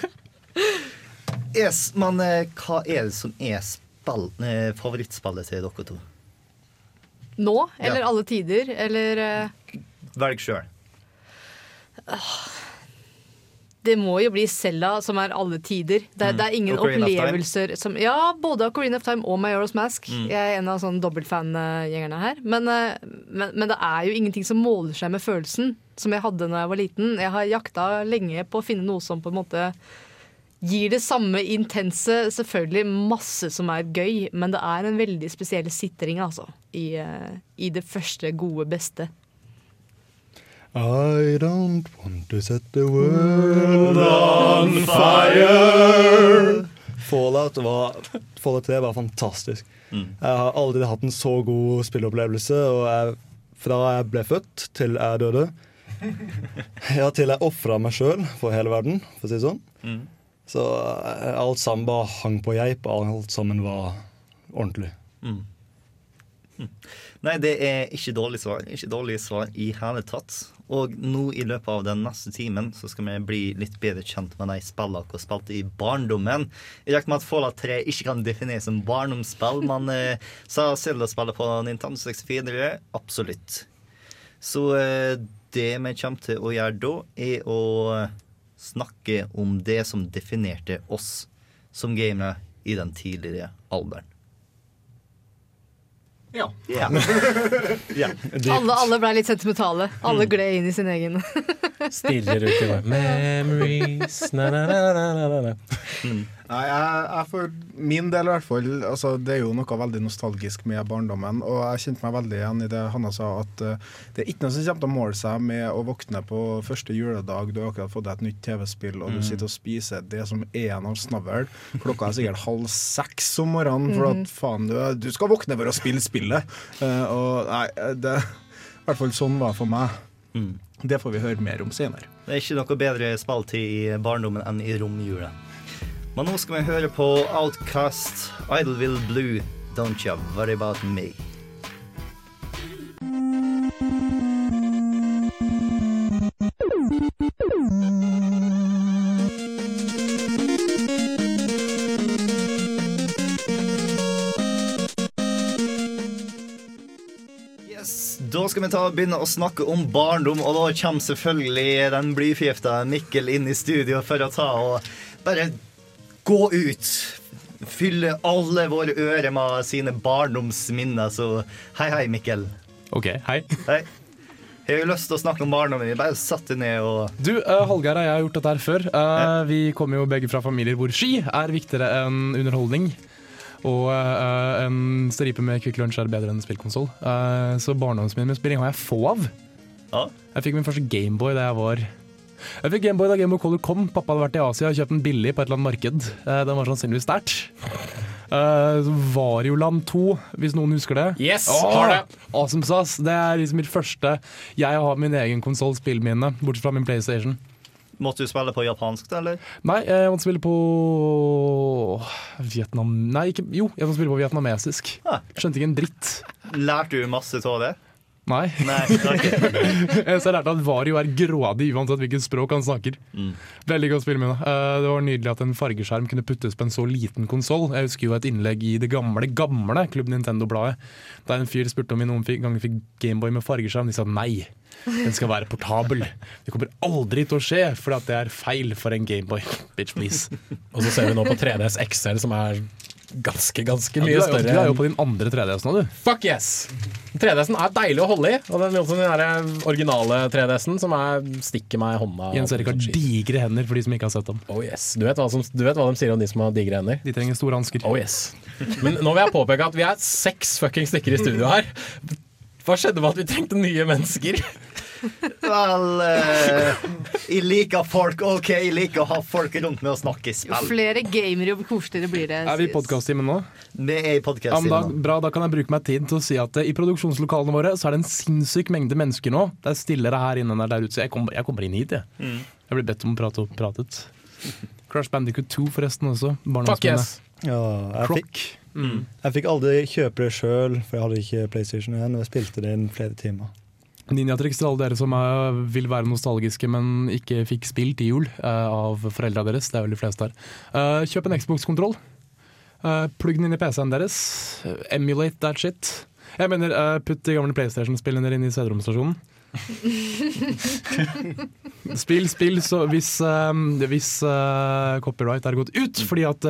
[laughs] yes, men eh, hva er det som er spall, eh, favorittspillet til dere to? Nå, eller Ja. alle tider, eller eh, Velg sjøl. Det må jo bli Selda som er alle tider. Det, er- det er ingen Mm. Ocarina opplevelser som Ja, både Ocarina of Time og Majora's Mask. Mm. Jeg er en av sånn dobbeltfangjengerne her. Men, eh, men, men det er jo ingenting som måler seg med følelsen som jeg hadde da jeg var liten. Jeg har jakta lenge på å finne noe som på en måte gir det samme intense Selvfølgelig masse som er gøy, men det er en veldig spesiell sitring, altså. I, eh, i det første gode, beste. I don't want to set the world on fire. Fallout, var, Fallout 3 var fantastisk. Mm. Jeg har aldri hatt en så god spilleopplevelse. Og jeg, fra jeg ble født til jeg døde [laughs] Ja, til jeg ofra meg sjøl for hele verden, for å si det sånn. Mm. Så eh, alt sammen bare hang på geip. Alt sammen var ordentlig. Mm. Mm. Nei, det er ikke dårlig svar. Ikke dårlig svar i hele tatt. Og nå i løpet av den neste timen så skal vi bli litt bedre kjent med de spillene dere spilte i barndommen. I regner med at Fallout 3 ikke kan defineres som barndomsspill, men [laughs] eh, sa Zelda-spillet på Nintendo 64 absolutt. Så eh, det vi kommer til å gjøre da, er å snakke om det som definerte oss som gamere i den tidligere alderen. Ja. Yeah. ja. [laughs] Alle, alle ble litt sentimentale. Alle gled inn i sin egen. Stiller ut i meg. [laughs] Memories na, na, na, na, na, na. Nei, jeg, jeg for min del i hvert fall altså, Det er jo noe veldig nostalgisk med barndommen. Og jeg kjente meg veldig igjen i det Hanna sa, at uh, det er ikke noe som kommer til å måle seg med å våkne på første juledag, du har akkurat fått deg et nytt TV-spill, og du Mm. sitter og spiser det som er en av snavl. Klokka er sikkert halv seks om morgenen, for at faen, du, du skal våkne for å spille spillet. Uh, og nei, det I hvert fall sånn var det for meg. Mm. Det får vi høre mer om senere. Det er ikke noe bedre spilltid i barndommen enn i romjula. Men nå skal vi høre på Outcast, Idleville Blue, Don't You Worry About Me. Da skal vi ta og begynne å snakke om barndom, og da kommer selvfølgelig den blyforgifta Mikkel inn i studio for å ta og bare gå ut. Fylle alle våre ører med sine barndomsminner. Så hei, hei, Mikkel. OK, hei. Hei. Jeg har jo lyst til å snakke om barndommen. Bare satt det ned og Du, uh, Hallgeir og jeg har gjort dette her før. Eh, Vi kommer jo begge fra familier hvor ski er viktigere enn underholdning. Og uh, en stripe med Kvikk Lunsj er bedre enn spillkonsoll. Uh, så spilling har jeg få av. Ja. Jeg fikk min første Gameboy da jeg var Jeg fikk Gameboy da Gameboy Color kom. Pappa hadde vært i Asia og kjøpt den billig på et eller annet marked. Eh, den var sannsynligvis sterkt. Uh, Varioland 2, hvis noen husker det. Yes, oh, har det. Awesome Sass. Det er liksom mitt første Jeg har min egen konsoll spillminne, bortsett fra min PlayStation. Måtte du spille på japansk, da, eller? Nei, jeg måtte spille på Vietnam... Nei, ikke, jo, jeg måtte spille på vietnamesisk. Ah. Skjønte ikke en dritt. Lærte du masse av det? Nei. Nei, ok. Så [laughs] jeg lærte at Vario er grådig uansett hvilket språk han snakker. Mm. Veldig godt spill, Mina. det var nydelig at en fargeskjerm kunne puttes på en så liten konsoll. Jeg husker jo et innlegg i det gamle gamle Klubb Nintendo-bladet, der en fyr spurte om vi noen ganger fikk Gameboy med fargeskjerm. De sa nei. Den skal være portabel. Det kommer aldri til å skje, for det er feil for en Gameboy. Bitch, please. Og så ser vi nå på 3DS XL, som er ganske, ganske Ja, du, mye jo, større. du er jo på din andre 3DS nå, du. Fuck yes! 3DS-en er deilig å holde i, og den, liksom, den originale 3DS-en som er, stikker meg i hånda. Jens Erik har digre hender for de som ikke har sett dem. Oh yes. du, vet som, du vet hva de sier om de som har digre hender? De trenger store hansker. Oh yes. Men nå vil jeg påpeke at vi er seks fucking stykker i studio her. Hva skjedde med at vi trengte nye mennesker? Vel eh, Jeg liker folk. OK, jeg liker å ha folk rundt meg og snakke Jo spill. flere gamere, jo koseligere blir det. Er vi i podkast-timen nå? Vi er i Ja, men da, podkast-timen. bra, da kan jeg bruke meg tid til å si at eh, i produksjonslokalene våre så er det en sinnssyk mengde mennesker nå. Det er stillere her inne enn det er der ute. Så jeg, kom, jeg kommer inn hit, jeg. Mm. Jeg blir bedt om å prate og pratet. Crash Bandicoot 2 forresten også. Fuck yes! Ja, jeg fikk, Mm. jeg fikk aldri kjøpe det sjøl, for jeg hadde ikke PlayStation igjen. Og jeg spilte det i flere timer. Ninjatriks til alle dere som er, vil være nostalgiske, men ikke fikk spilt i jul uh, av foreldra deres. Det er vel de fleste her. Uh, kjøp en Xbox-kontroll. Uh, plugg den inn i PC-en deres. Emulate that shit. Jeg mener, putt de gamle PlayStation-spillene inn i CD-romstasjonen. [laughs] spill, spill, så hvis, hvis copyright er gått ut fordi at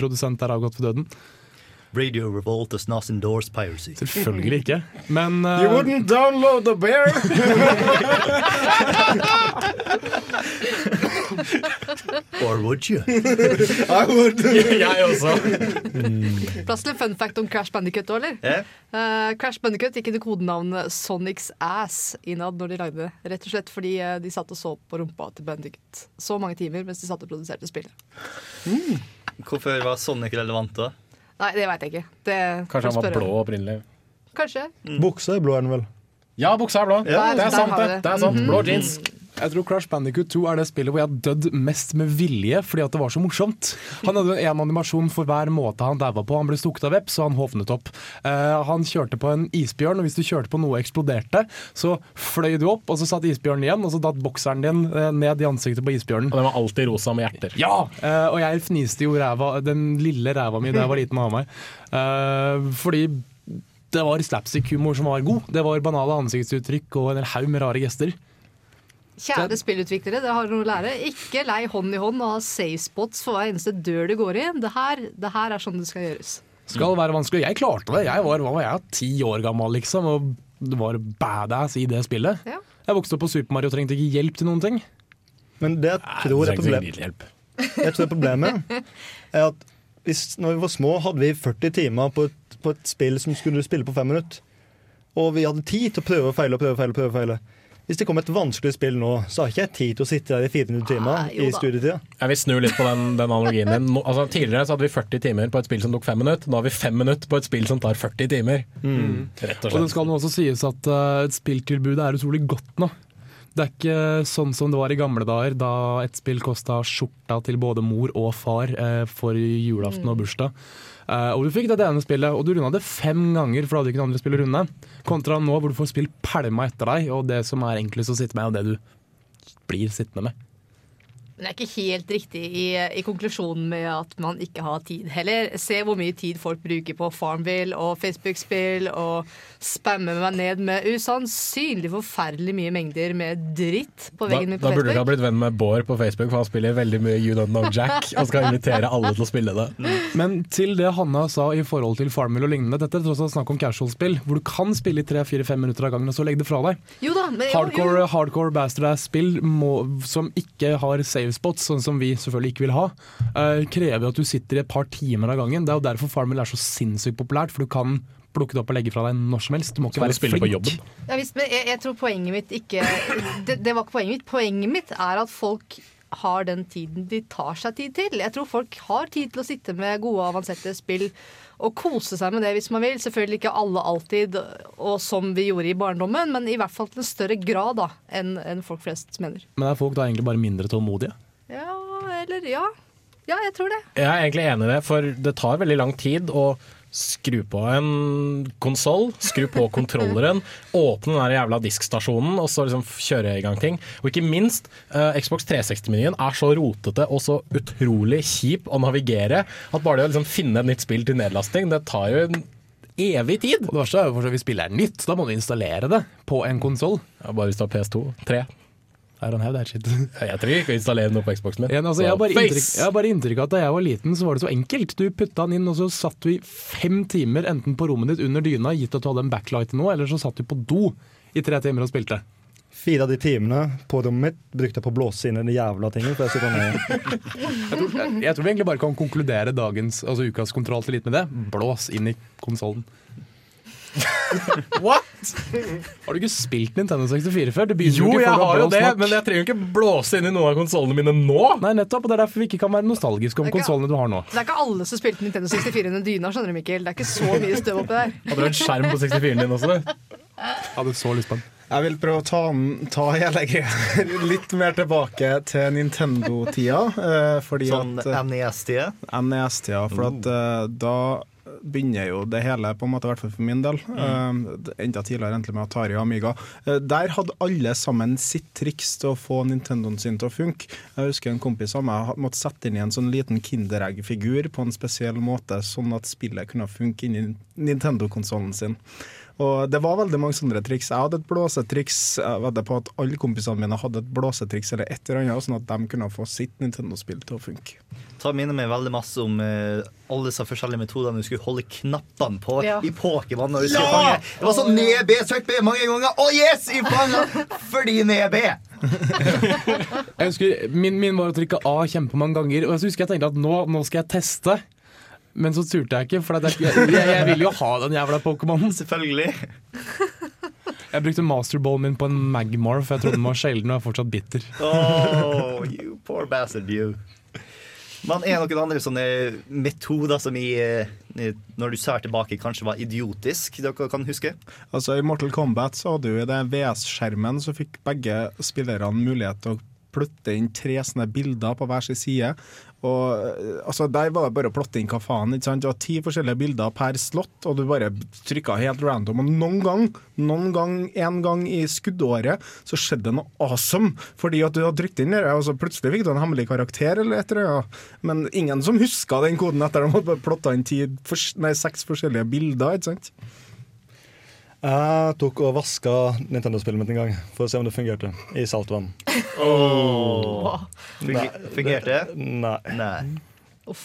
produsent er avgått for døden. Radio Revolt does not endorse piracy. Selvfølgelig ikke. Men uh... You wouldn't download the bear! Or would you? [laughs] I would. [laughs] Jeg også. Plass til en fun fact om Crash Bandicut òg, eller? Yeah. Uh, Crash Bandicut gikk under kodenavnet Sonics Ass innad når de lagde det. Rett og slett fordi eh, de satt og så på rumpa til Bandicut så mange timer mens de satt og produserte spillet. Hvorfor var Sonic relevant da? Nei, det veit jeg ikke. Det Kanskje han var blå opprinnelig. Kanskje. Buksa er blå, er den vel? Ja, buksa er blå. Ja, det er sant, det. det. det er sant. Blå jeans. Jeg tror Crash Bandicoot 2 er det spillet hvor jeg har dødd mest med vilje fordi at det var så morsomt. Han hadde en animasjon for hver måte han daua på. Han ble stukket av veps, så han hovnet opp. Uh, han kjørte på en isbjørn, og hvis du kjørte på noe og eksploderte, så fløy du opp, og så satt isbjørnen igjen, og så datt bokseren din uh, ned i ansiktet på isbjørnen. Og den var alltid rosa med hjerter. Ja! Uh, og jeg fniste jo ræva, den lille ræva mi da jeg var liten og av meg. Fordi det var slapstick-humor som var god. Det var banale ansiktsuttrykk og en haug med rare gester. Kjære spillutviklere, dere har noe å lære. Ikke lei hånd i hånd og ha safe spots for hver eneste dør du går i. Det her, det her er sånn det skal gjøres. Skal være vanskelig. Jeg klarte det. Jeg var, var jeg, ti år gammel, liksom, og var badass i det spillet. Ja. Jeg vokste opp på Super Mario og trengte ikke hjelp til noen ting. Men det jeg tror er problemet. Jeg tror problemet er at hvis, når vi var små, hadde vi 40 timer på et, på et spill som skulle spille på fem minutter. Og vi hadde tid til å prøve og feile og prøve og feile. prøve feile. Hvis det kommer et vanskelig spill nå, så har ikke jeg tid til å sitte der i 400 timer Ah, i studietida. Jeg vil snu litt på den, den analogien din. No, altså, tidligere så hadde vi 40 timer på et spill som tok 5 minutter. Nå har vi 5 minutter på et spill som tar 40 timer. Rett og Og det skal nå også sies at uh, et spilltilbud er utrolig godt nå. Det er ikke sånn som det var i gamle dager, da et spill kosta skjorta til både mor og far uh, for julaften og bursdag. Eh, og du fikk det ene spillet, og du runda det fem ganger, for du hadde ikke noen andre spill å runde. Kontra nå hvor du får spill pælma etter deg, og det som er enklest å sitte med, er det du blir sittende med. Men det er ikke helt riktig i, i konklusjonen med at man ikke har tid heller. Se hvor mye tid folk bruker på Farmville og Facebook-spill og spammer meg ned med usannsynlig forferdelig mye mengder med dritt på Da, veggen min da på burde du ha blitt venn med Bård på Facebook, for han spiller veldig mye You Don't Know Jack og skal invitere alle til å spille det. Men til det Hanna sa i forhold til Farmville og lignende, dette er tross alt snakk om casual-spill, hvor du kan spille i tre-fire-fem minutter av gangen og så legge det fra deg. Jo da, men Hardcore, jo. hardcore bastard-ass-spill som ikke har save spots, sånn som vi selvfølgelig ikke vil ha, eh, krever at du sitter i et par timer av gangen. Det er jo derfor Farmel er så sinnssykt populært, for du kan plukke det opp og legge fra deg når som helst. Du må ikke være flink. Ja, visst, men jeg, jeg tror poenget mitt ikke det, det var ikke poenget mitt. Poenget mitt er at folk har den tiden de tar seg tid til. Jeg tror folk har tid til å sitte med gode, avanserte spill og kose seg med det hvis man vil. Selvfølgelig ikke alle alltid, og som vi gjorde i barndommen, men i hvert fall til en større grad da, enn folk flest mener. Men er folk da egentlig bare mindre tålmodige? Ja, eller ja. Ja, jeg tror det. Jeg er egentlig enig i det, for det tar veldig lang tid å skru på en konsoll, skru på [laughs] kontrolleren, åpne den der jævla diskstasjonen og så liksom kjøre i gang ting. Og ikke minst, uh, Xbox 360-menyen er så rotete og så utrolig kjip å navigere at bare det å liksom finne et nytt spill til nedlasting, det tar jo en evig tid. Og det verste er jo for at hvis spillet er nytt, da må du installere det på en konsoll. Ja, bare hvis du har PS2, 3. I don't have that shit. [laughs] Jeg trenger ikke å installere noe på Xboxen min. Altså, jeg, har bare inntrykk, jeg har bare inntrykk av at da jeg var liten, så var det så enkelt. Du putta den inn, og så satt du i fem timer enten på rommet ditt under dyna, gitt at du hadde en backlight nå, eller så satt du på do i tre timer og spilte. Fire av de timene på rommet mitt brukte jeg på å blåse inn i den jævla tingen. Jeg. Jeg tror, jeg, jeg tror vi egentlig bare kan konkludere dagens, altså ukas kontroll til litt med det. Blås inn i konsollen. What?! Har du ikke spilt Nintendo 64 før? Jo, ikke jeg har jo det, nok. men jeg trenger jo ikke blåse inn i noen av konsollene mine nå. Nei, nettopp, og Det er derfor vi ikke kan være nostalgiske om konsollene du har nå. Det er ikke alle som spilte Nintendo 64 under dyna, skjønner du, Mikkel. Det er ikke så mye støv oppi der. Hadde du en skjerm på 64-en din også? Du? hadde så lyst på den. Jeg vil prøve å ta, ta hele greia [laughs] litt mer tilbake til Nintendo-tida. eh, Sånn at eh, NES-tida. NES-tida, for at eh, da begynner jo det hele, på en måte, i hvert fall for min del. Eh, enda tidligere egentlig med Atari og Amiga. Uh, der hadde alle sammen sitt triks til å få Nintendoen sin til å funke. Jeg husker en kompis av meg måtte sette inn i en sånn liten Kinderegg-figur på en spesiell måte, sånn at spillet kunne funke inn i Nintendo-konsollen sin. Og Det var veldig mange sånne triks. Jeg hadde et blåsetriks. Jeg vedder på at alle kompisene mine hadde et blåsetriks eller et eller annet, sånn at de kunne få sitt Nintendo-spill til å funke. Ta minner meg veldig masse om eh, alle disse forskjellige metodene du skulle holde knappene på Ja. i Pokémon. når du skulle Ja! fange. Det var sånn ned B, trykk B mange ganger. Å yes, I fanga fordi ned B! [laughs] Jeg husker, min, min var å trykke A kjempemange ganger, og jeg husker jeg tenkte at nå, nå skal jeg teste. Men så turte jeg ikke, for at jeg, jeg, jeg vil jo ha den jævla Pokémonen. Selvfølgelig. [laughs] Jeg brukte masterballen min på en Magmar, for jeg trodde den var sjelden og er fortsatt bitter. Oh, you poor bastard, you. Men er det noen andre sånne metoder som i, eh, når du ser tilbake, kanskje var idiotisk, dere kan huske? Altså I Mortal Kombat så hadde du i det VS-skjermen så fikk begge spillerne mulighet til å plutte inn tre sånne bilder på hver sin side. Og eh, altså Der var det bare å plotte inn hva faen. ikke sant? Det var ti forskjellige bilder per slott, og du bare trykka helt random. Og noen gang, noen gang, en gang i skuddåret, så skjedde det noe awesome. Fordi at du hadde trykt inn det, og så plutselig fikk du en hemmelig karakter eller et eller annet. Men ingen som huska den koden etter at de hadde plotta inn ti, nei, seks forskjellige bilder. ikke sant? Jeg tok og vaska Nintendo-spillet mitt en gang for å se om det fungerte i saltvann. Oh. Fungerte Nei. Nei. Nei.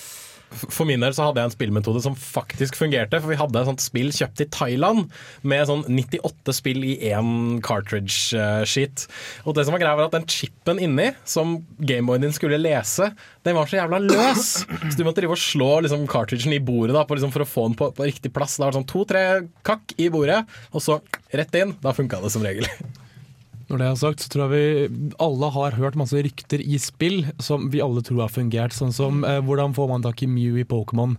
For min del så hadde jeg en spillmetode som faktisk fungerte. For vi hadde et sånt spill kjøpt i Thailand med sånn 98 spill i én cartridge-sheet. Og det som var greia var at den chipen inni, som Gameboyen din skulle lese, den var så jævla løs. Så du måtte drive og slå liksom, cartridgen i bordet da, liksom, for å få den på, på riktig plass. Da var det sånn to-tre kakk i bordet, og så rett inn. Da funka det som regel. Når det er sagt, så tror jeg vi alle har hørt masse rykter i spill som vi alle tror har fungert. Sånn som eh, hvordan får man tak i Mew i Pokémon?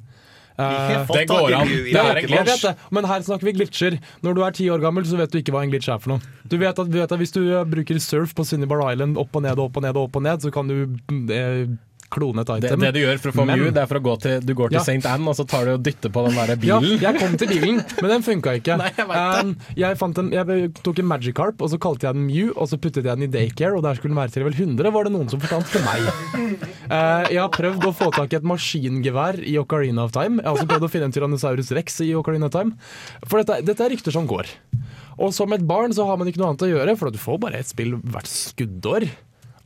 Eh, Det går an. Det er vet det, Men her snakker vi glitcher. Når du er ti år gammel, så vet du ikke hva en glitch er for noe. Du vet at, vet at Hvis du eh, bruker surf på Sunnybar Island opp og ned og opp og ned, og opp og ned, så kan du eh, klone et Det, item. det du gjør for å få Men- Mew, det er for å gå til, du går til Ja. St. Anne og så tar du og dytter på den der bilen. Ja, jeg kom til bilen, men den funka ikke. [laughs] Nei, jeg. Um, jeg, fant en, jeg tok en Magikarp, og så kalte jeg den Mew, og så puttet jeg den i Daycare, og der skulle den være til level 100, var det noen som fortalte til meg. Uh, [laughs] jeg har prøvd å få tak i et maskingevær i Ocarina of Time. Jeg har også prøvd å finne en Tyrannosaurus rex i Ocarina of Time. For dette, dette er rykter som går. Og som et barn så har man ikke noe annet å gjøre, for du får bare ett spill hvert skuddår.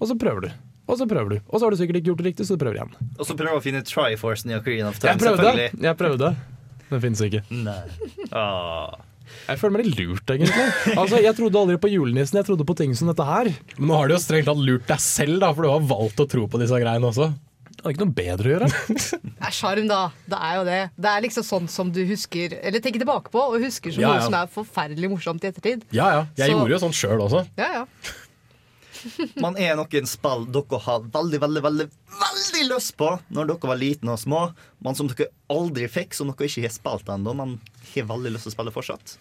Og så prøver du. Og så prøver du. Og så har du sikkert ikke gjort det riktig, så du prøver igjen. Og så prøver du å finne Triforcen i Ocarina of Time, Jeg prøvde. selvfølgelig. Jeg prøvde. Den finnes ikke. Nei. Ah. Jeg føler meg litt lurt, egentlig. Altså, Jeg trodde aldri på julenissen, jeg trodde på ting som dette her. Men nå har du jo strengt tatt lurt deg selv, da, for du har valgt å tro på disse greiene også. Det er ikke noe bedre å gjøre. [laughs] Det er sjarm, da. Det er jo det. Det er liksom sånn som du husker Eller tenker tilbake på, og husker som Ja, noe som er forferdelig morsomt i ettertid. Ja ja, jeg Så- gjorde jo sånn sjøl også. Ja, ja. Man er noen spill dere har veldig, veldig, veldig veldig lyst på når dere var liten og små, men som dere aldri fikk, som dere ikke har spilt ennå, men har veldig lyst til å spille fortsatt.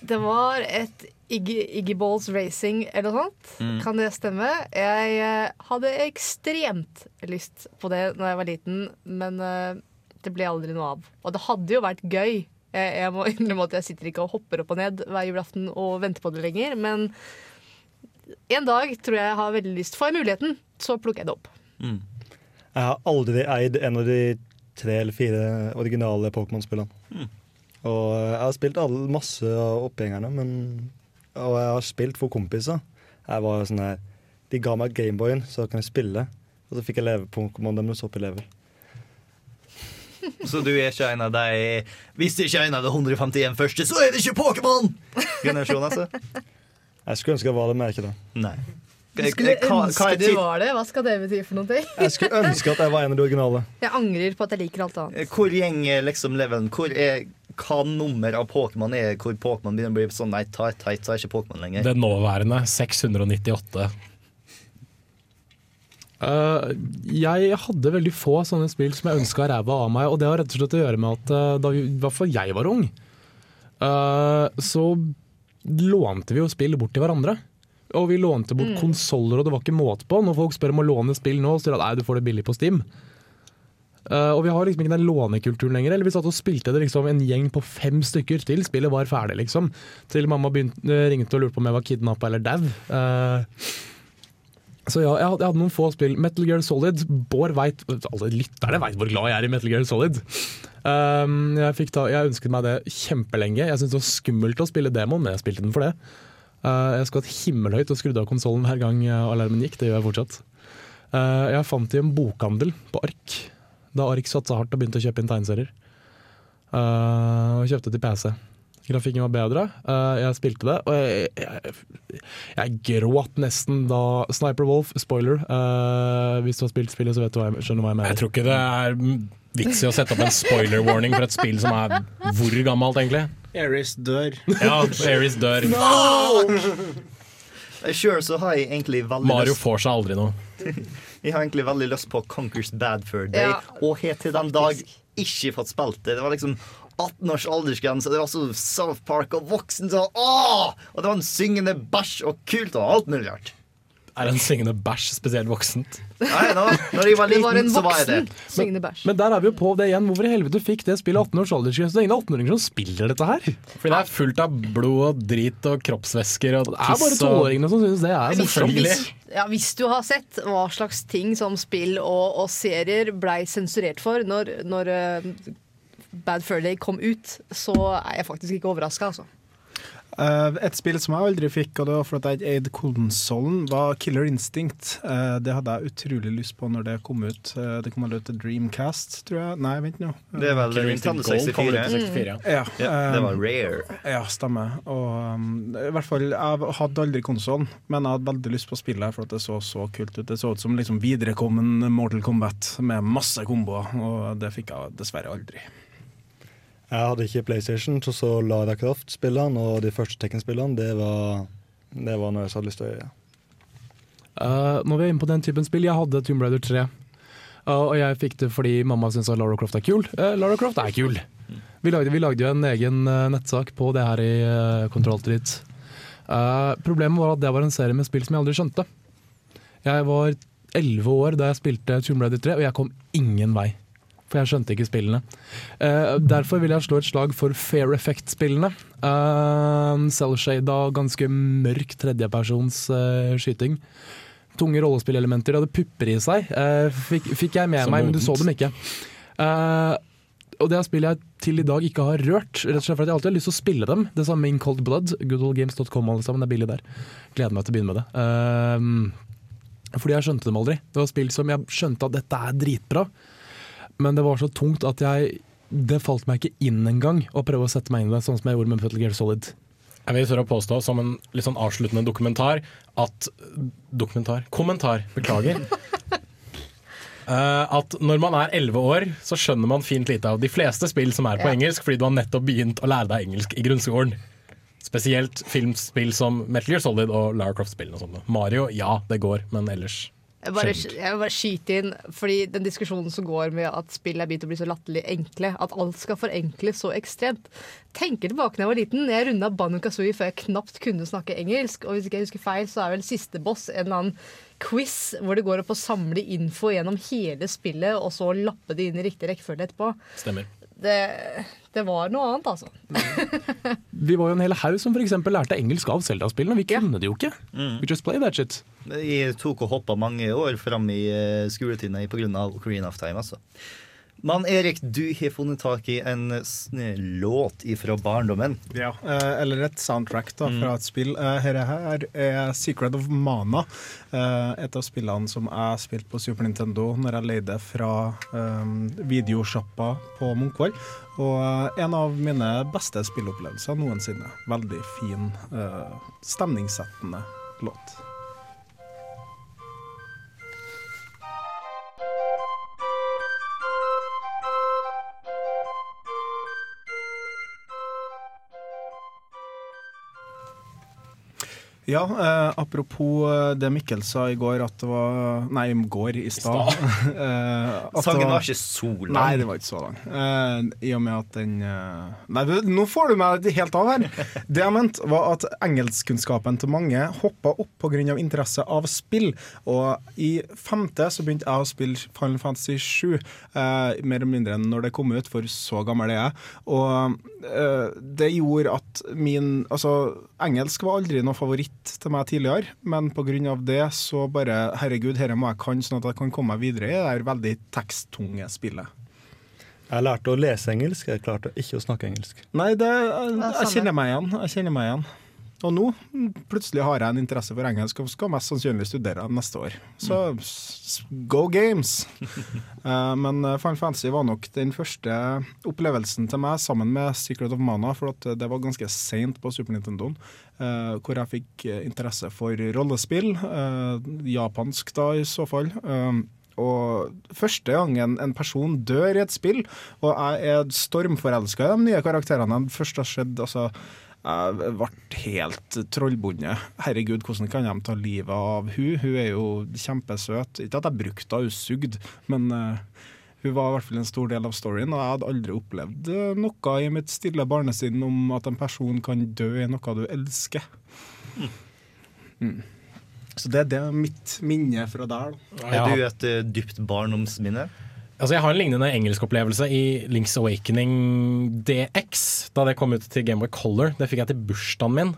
Det var et Iggy, Iggy Balls Racing eller noe sånt. Mm. Kan det stemme? Jeg eh, hadde ekstremt lyst på det da jeg var liten, men eh, det ble aldri noe av. Og det hadde jo vært gøy. Jeg, jeg må innrømme at jeg sitter ikke og hopper opp og ned hver julaften og venter på det lenger, men en dag tror jeg jeg har veldig lyst. Får jeg muligheten, så plukker jeg det opp. Jeg har aldri eid en av de tre eller fire originale Pokémon-spillene. Mm. Og jeg har spilt alle, masse av oppgjengerne, men, og jeg har spilt for kompiser. Jeg var sånn her, De ga meg Gameboyen, så kan jeg spille. Og så fikk jeg leve Pokémon deres opp i level. Så du er ikke en av de Hvis du ikke er en av de 151 første, så er det ikke Pokémon! Generasjon, altså. [laughs] Jeg skulle ønske jeg var det, men jeg er ikke det. Nei. Skulle Hva- hva ønske du var det. Hva skal det bety for noe? Jeg skulle ønske at jeg var en av de originale. [laughs] Jeg angrer på at jeg liker alt annet. Hvor gjenger liksom levelen? Hvor er, hva nummer av Pokémon er hvor Pokémon begynner å bli sånn nei, tight, tight, så er ikke Pokémon lenger. Det nåværende 698. Uh, jeg hadde veldig få sånne spill som jeg ønska ræva av meg, og det har rett og slett å gjøre med at uh, da vi, i hvert fall jeg var ung, uh, så lånte vi jo spill bort til hverandre. Og vi lånte bort Mm. konsoller, og det var ikke måte på. Når folk spør om å låne spill nå, så sier de at du får det billig på Steam. Uh, og vi har liksom ikke den lånekulturen lenger. Eller vi satt og spilte det liksom en gjeng på fem stykker til spillet var ferdig, liksom. Til mamma begynte, ringte og lurte på om jeg var kidnappa eller dau. Uh, så ja, jeg hadde, jeg hadde noen få spill. Metal Gear Solid. Bård veit Alle lytterne veit hvor glad jeg er i Metal Gear Solid. Um, jeg, ta, jeg ønsket meg det kjempelenge. Jeg syntes det var skummelt å spille demoen, men jeg spilte den for det. Uh, jeg skvatt himmelhøyt og skrudde av konsollen hver gang uh, alarmen gikk. Det gjør jeg fortsatt. Uh, jeg fant i en bokhandel på ark, da ark satsa hardt og begynte å kjøpe inn tegneserier. Uh, og kjøpte til PC. Grafikken var bedre. Uh, jeg spilte det, og jeg, jeg, jeg gråt nesten da Sniper Wolf, spoiler. Uh, hvis du har spilt spillet, så vet du hva jeg, skjønner hva jeg mener. Jeg tror ikke det er vits i å sette opp en spoiler warning for et spill som er hvor gammelt, egentlig? Aris dør. Ja, Aries dør. Sjøl så har jeg egentlig veldig Mario får seg aldri noe. [laughs] Jeg har egentlig veldig lyst på Conquers Bad Fur Day, Ja. og har til den dag ikke fått spilt det. Det var liksom 18 års aldersgrense, det var så South Park og voksen så åh! Og det var en syngende bæsj og kult og alt mulig rart. Er en syngende bæsj spesielt voksent? Nei, nå, når jeg var liten, var så var jeg det. Men. Men der er vi jo på det igjen. Hvorfor i helvete fikk det spillet 18 års aldersgrense? Det er ingen 18-åringer som spiller dette her. Fordi det er fullt av blod og drit og kroppsvæsker og Det er bare toåringene tolvåringene som syns det er selvfølgelig. ja, hvis du har sett hva slags ting som spill og, og serier blei sensurert for når, når eh, Bad Fur Day kom ut, så er jeg faktisk ikke overraska, altså. Eh, et spill som jeg aldri fikk, og det var fordi jeg ikke eide konsollen, var Killer Instinct. Eh, det hadde jeg utrolig lyst på når det kom ut. Eh, det kom vel ut til Dreamcast, tror jeg. Nei, vent nå. Det er vel Killer Instinct Gold kom ut 64. til 64. Ja, Ja, eh, det var rare. Ja, stemmer. Og um, i hvert fall, jeg hadde aldri konsollen, men jeg hadde veldig lyst på å spille for at det så så kult ut. Det så ut som liksom viderekommen Mortal Kombat med masse komboer, og det fikk jeg dessverre aldri. Jeg hadde ikke PlayStation, så så Lara Croft-spillene og de første Tekken-spillene, det det var noe jeg hadde lyst til å gjøre. Uh, når vi er inne på den typen spill, jeg hadde Tomb Raider 3. Uh, og jeg fikk det fordi mamma syntes at Lara Croft er kul. Uh, Lara Croft er kul. Vi lagde, vi lagde jo en egen nettsak på det her i uh, Kontroll Street. Problemet var at det var en serie med spill som jeg aldri skjønte. Jeg var elleve år da jeg spilte Tomb Raider 3, og jeg kom ingen vei. For jeg skjønte ikke spillene. Uh, derfor vil jeg slå et slag for Fair Effect-spillene. Uh, Cell-shada, ganske mørk tredjepersons uh, skyting tunge rollespillelementer. De hadde pupper i seg. Uh, fikk, fikk jeg med Så meg, men du så dem ikke. Uh, og det er spill jeg til i dag ikke har rørt, rett og slett for at jeg alltid har lyst til å spille dem. Det samme In Cold Blood. Goodoldgames.com alle sammen, det er billig der. Gleder meg til å begynne med det. Uh, fordi jeg skjønte dem aldri. Det var spill som jeg skjønte at dette er dritbra, men det var så tungt at jeg det falt meg ikke inn engang å prøve å sette meg inn i det, sånn som jeg gjorde med Metal Gear Solid. Jeg vil tørre å påstå som en litt sånn avsluttende dokumentar at Dokumentar? Kommentar, beklager. [laughs] Eh, at når man er elleve år, så skjønner man fint lite av de fleste spill som er på Ja. engelsk, fordi du har nettopp begynt å lære deg engelsk i grunnskolen. Spesielt filmspill som Metal Gear Solid og Lara Croft-spillene og sånne. Mario, ja, det går, men ellers Jeg bare, jeg bare skyte inn, fordi den diskusjonen som går med at spill er begynt å bli så latterlig enkle, at alt skal forenkles så ekstremt. Tenker tilbake da jeg var liten. Jeg runda Banu Kazooie før jeg knapt kunne snakke engelsk. Og hvis ikke jeg husker feil, så er vel siste boss en eller annen quiz hvor det går opp å samle info gjennom hele spillet, og så lappe det inn i riktig rekkefølge etterpå. stemmer. Det, det var noe annet, altså. Vi var jo en hel haug som f.eks. lærte engelsk av Zelda-spillene. Vi kunne det jo ikke. We just play that shit. Jeg tok og hoppa mange år fram i uh, skoletiden pga. Ocarina of Time. Altså. Men Erik, du har funnet tak i en låt fra barndommen. Ja, eh, eller et soundtrack da, fra et spill. Eh, Dette her er Secret of Mana. eh, et av spillene som jeg spilte på Super Nintendo når jeg leide fra um, videosjappa på Munkvoll. Og eh, en av mine beste spillopplevelser noensinne. Veldig fin, eh, stemningssettende låt. Ja, eh, apropos eh, det Mikkel sa i går at det var Nei, i går, i stad. [laughs] eh, Sangen var, var ikke så lang. Nei, det var ikke så lang. Eh, I og med at den eh, Nei, nå får du meg helt av her! [laughs] Det jeg mente, var at engelskkunnskapen til mange hoppa opp pga. interesse av spill. Og i femte så begynte jeg å spille Final Fantasy 7, eh, mer eller mindre enn når det kom ut, for så gammel er jeg. Og eh, det gjorde at min Altså, engelsk var aldri noe favoritt til meg tidligere, men pga. det så bare Herregud, dette må jeg kan, sånn at jeg kan komme meg videre i det der veldig teksttunge spillet. Jeg lærte å lese engelsk, jeg klarte ikke å snakke engelsk. Nei, det, jeg, jeg kjenner meg igjen. Jeg kjenner meg igjen. Og nå plutselig har jeg en interesse for engelsk og skal mest sannsynlig studere neste år. Så go games! [laughs] Eh, men eh, Final Fantasy var nok den første opplevelsen til meg sammen med Secret of Mana, for at det var ganske seint på Super Nintendo, eh, hvor jeg fikk eh, interesse for rollespill. eh, japansk, da, i så fall. Eh, og første gangen en person dør i et spill, og jeg er stormforelska i de nye karakterene de først har sett altså, jeg ble helt trollbundet. Herregud, hvordan kan de ta livet av hun? Hun er jo kjempesøt. Ikke at jeg brukte henne, hun sugde, men eh, hun var i hvert fall en stor del av storyen. Og jeg hadde aldri opplevd eh, noe i mitt stille barnesinn om at en person kan dø i noe du elsker. Mm. Så det, det er mitt minne fra der. Da. Er du et uh, dypt barndomsminne? Altså Jeg har en lignende engelskopplevelse i Links Awakening DX, da det kom ut til Gameboy Color. Det fikk jeg til bursdagen min.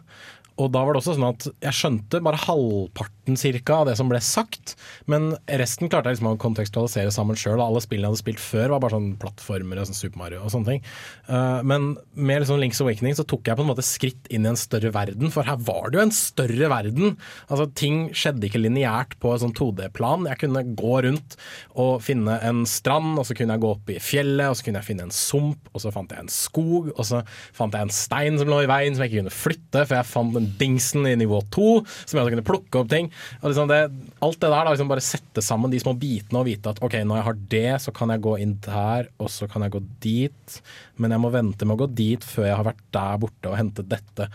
Og da var det også sånn at jeg skjønte bare halvparten cirka av det som ble sagt, men resten klarte jeg liksom å kontekstualisere sammen sjøl. Alle spillene jeg hadde spilt før, var bare sånn plattformer og sånn Super Mario og sånne ting. Uh, men med liksom Links Awakening så tok jeg på en måte skritt inn i en større verden, for her var det jo en større verden. Altså Ting skjedde ikke lineært på et sånn 2D-plan. Jeg kunne gå rundt og finne en strand, og så kunne jeg gå opp i fjellet, og så kunne jeg finne en sump, og så fant jeg en skog, og så fant jeg en stein som lå i veien som jeg ikke kunne flytte, for jeg fant den dingsen i nivå to som jeg også kunne plukke opp ting. Liksom det, alt det der, da, liksom bare sette sammen de små bitene og vite at ok, når jeg har det, så kan jeg gå inn der, og så kan jeg gå dit, men jeg må vente med å gå dit før jeg har vært der borte og hentet dette.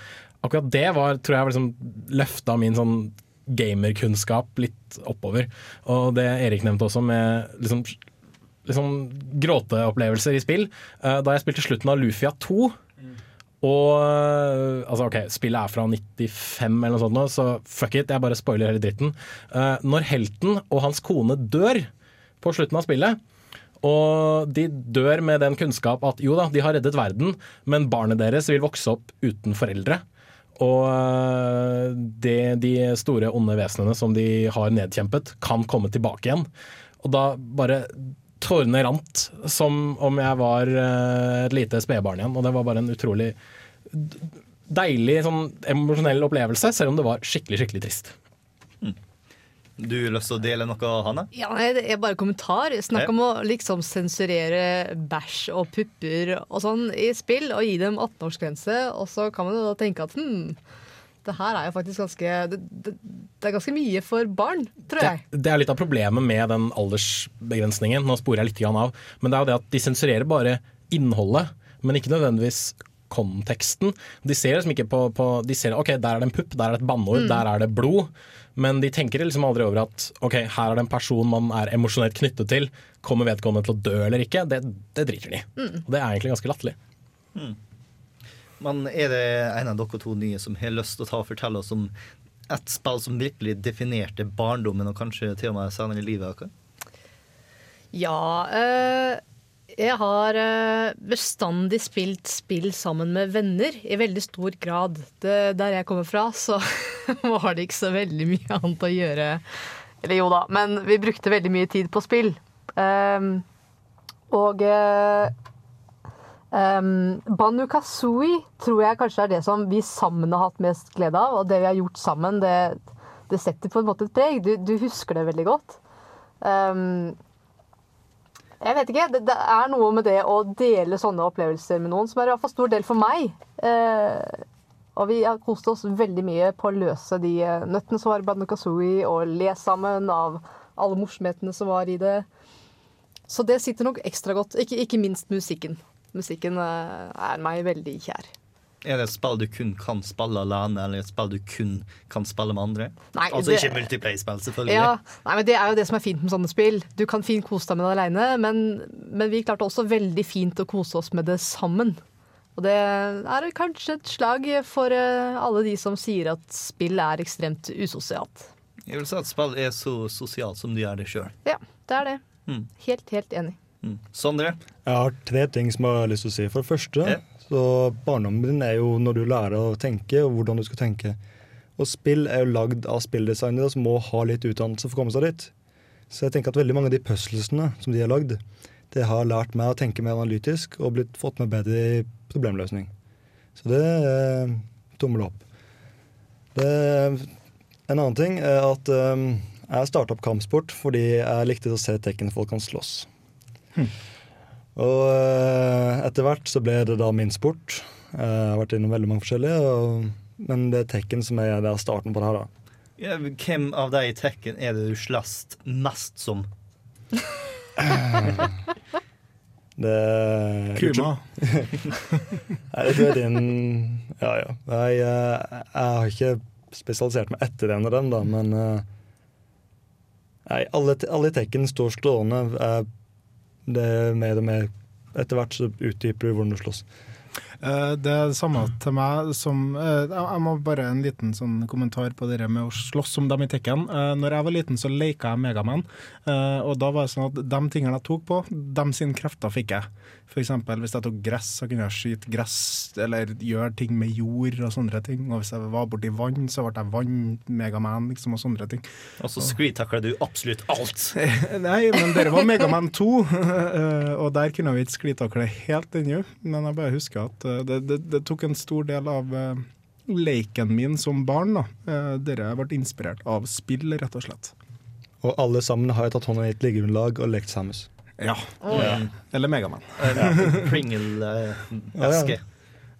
Akkurat det var, tror jeg, liksom løfta min sånn gamerkunnskap litt oppover. Og det Erik nevnte også, med liksom, liksom gråteopplevelser i spill. Eh, Da jeg spilte slutten av Lufia 2 og øh, altså ok, Spillet er fra 95 eller noe sånt, nå, så fuck it, jeg bare spoiler hele dritten. Uh, når helten og hans kone dør på slutten av spillet, og de dør med den kunnskap at jo da, de har reddet verden, men barnet deres vil vokse opp uten foreldre. Og øh, det, de store onde vesenene som de har nedkjempet, kan komme tilbake igjen. Og da bare tårene rant som om jeg var eh, et lite spedbarn igjen. Og det var bare en utrolig deilig sånn emosjonell opplevelse, selv om det var skikkelig, skikkelig trist. Du har lyst til å dele noe, Hanne? Ja, det er bare kommentar. Snakk om å liksom sensurere bæsj og pupper og sånn i spill, og gi dem 18-årsgrense. Og så kan man jo da tenke at hm, det her er jo faktisk ganske det, det, det er ganske mye for barn, tror jeg. Det er litt av problemet med den aldersbegrensningen. Nå sporer jeg litt av. Men det er jo det at de sensurerer bare innholdet, men ikke nødvendigvis konteksten. De ser liksom ikke på, på De ser ok, der er det en pupp, der er det et banneord, Mm. der er det blod. Men de tenker liksom aldri over at ok, her er det en person man er emosjonelt knyttet til. Kommer vedkommende til å dø eller ikke? Det, det driter de i. Mm. Og det er egentlig ganske latterlig. Men er det en av dere to nye som har lyst til å ta og fortelle oss om et spill som virkelig definerte barndommen, og kanskje til og med senere i livet deres? Ja, Øh, jeg har øh, bestandig spilt spill sammen med venner i veldig stor grad. Det, der jeg kommer fra, så [laughs] var det ikke så veldig mye annet å gjøre. Eller jo da, men vi brukte veldig mye tid på spill. Um, og eh, Um, Banu Kazooie tror jeg kanskje er det som vi sammen har hatt mest glede av. Og det vi har gjort sammen, det, det setter på en måte et preg. Du, du husker det veldig godt. Um, jeg vet ikke. Det, det er noe med det å dele sånne opplevelser med noen som er i hvert fall stor del for meg. Uh, og vi har kost oss veldig mye på å løse de eh, nøttene som var i Banu Kazooie, og le sammen av alle morsomhetene som var i det. Så det sitter nok ekstra godt. Ikke, ikke minst musikken. Musikken eh, er meg veldig kjær. Er det et spill du kun kan spille alene, eller et spill du kun kan spille med andre? Nei, altså det- ikke multiplay-spill, selvfølgelig. Ja, nei, men Det er jo det som er fint med sånne spill. Du kan fint kose deg med det alene, men, men vi klarte også veldig fint å kose oss med det sammen. Og det er kanskje et slag for eh, alle de som sier at spill er ekstremt usosialt. Jeg vil si at spill er så sosialt som du gjør det sjøl. Ja, det er det. Mm. Helt, helt enig. Mm. Sondre? Jeg har tre ting som jeg har lyst til å si. For det første, så barndommen din er jo når du lærer å tenke, og hvordan du skal tenke. Og spill er jo lagd av spilldesignere som må ha litt utdannelse for å komme seg dit. Så jeg tenker at veldig mange av de puzzlesene som de har lagd, det har lært meg å tenke mer analytisk og blitt fått meg bedre i problemløsning. Så det er tommel opp. Det, en annen ting er at um, jeg starta opp kampsport fordi jeg likte å se tekken folk kan slåss. [laughs] Og eh, etter hvert så ble det da min sport. Eh, Jeg har vært innom veldig mange forskjellige, og, men det er Tekken som er der starten på det her. da. Ja, hvem av de i Tekken er det du slåss mest som? [laughs] Det Kuma. [laughs] Tror jeg er din Ja, ja. Jeg, eh, jeg har ikke spesialisert meg etter den og den, da, men Nei, alle, alle i Tekken står stående. Eh, Det er mer og mer Etter hvert så utdyper du hvordan du slåss. Eh, Det er det samme til meg som eh, Jeg må bare en liten sånn kommentar på det med å slåss om dem i Tekken. Eh, Når jeg var liten, så leka jeg Megaman, og da var det sånn at de tingene jeg tok på, dem sine krefter fikk jeg. Eksempel hvis jeg tok gress, så kunne jeg skyte gress, eller gjøre ting med jord og sånne ting. Og hvis jeg var borti vann, så ble jeg vann-Megaman, liksom, og sånne ting. Og så screentakler du absolutt alt. [laughs] Nei, men dere var Megaman 2, eh, og der kunne vi ikke sklitakle helt ennå. Men jeg bare husker at eh, det, det, det tok en stor del av leiken leken min som barn. da. Eh, Dere ble inspirert av spill, rett og slett. Og alle sammen har jo tatt hånda i et liggegrunnlag og lekt sammen. Ja. Oh, ja. Eller Megaman. Pringle-eske.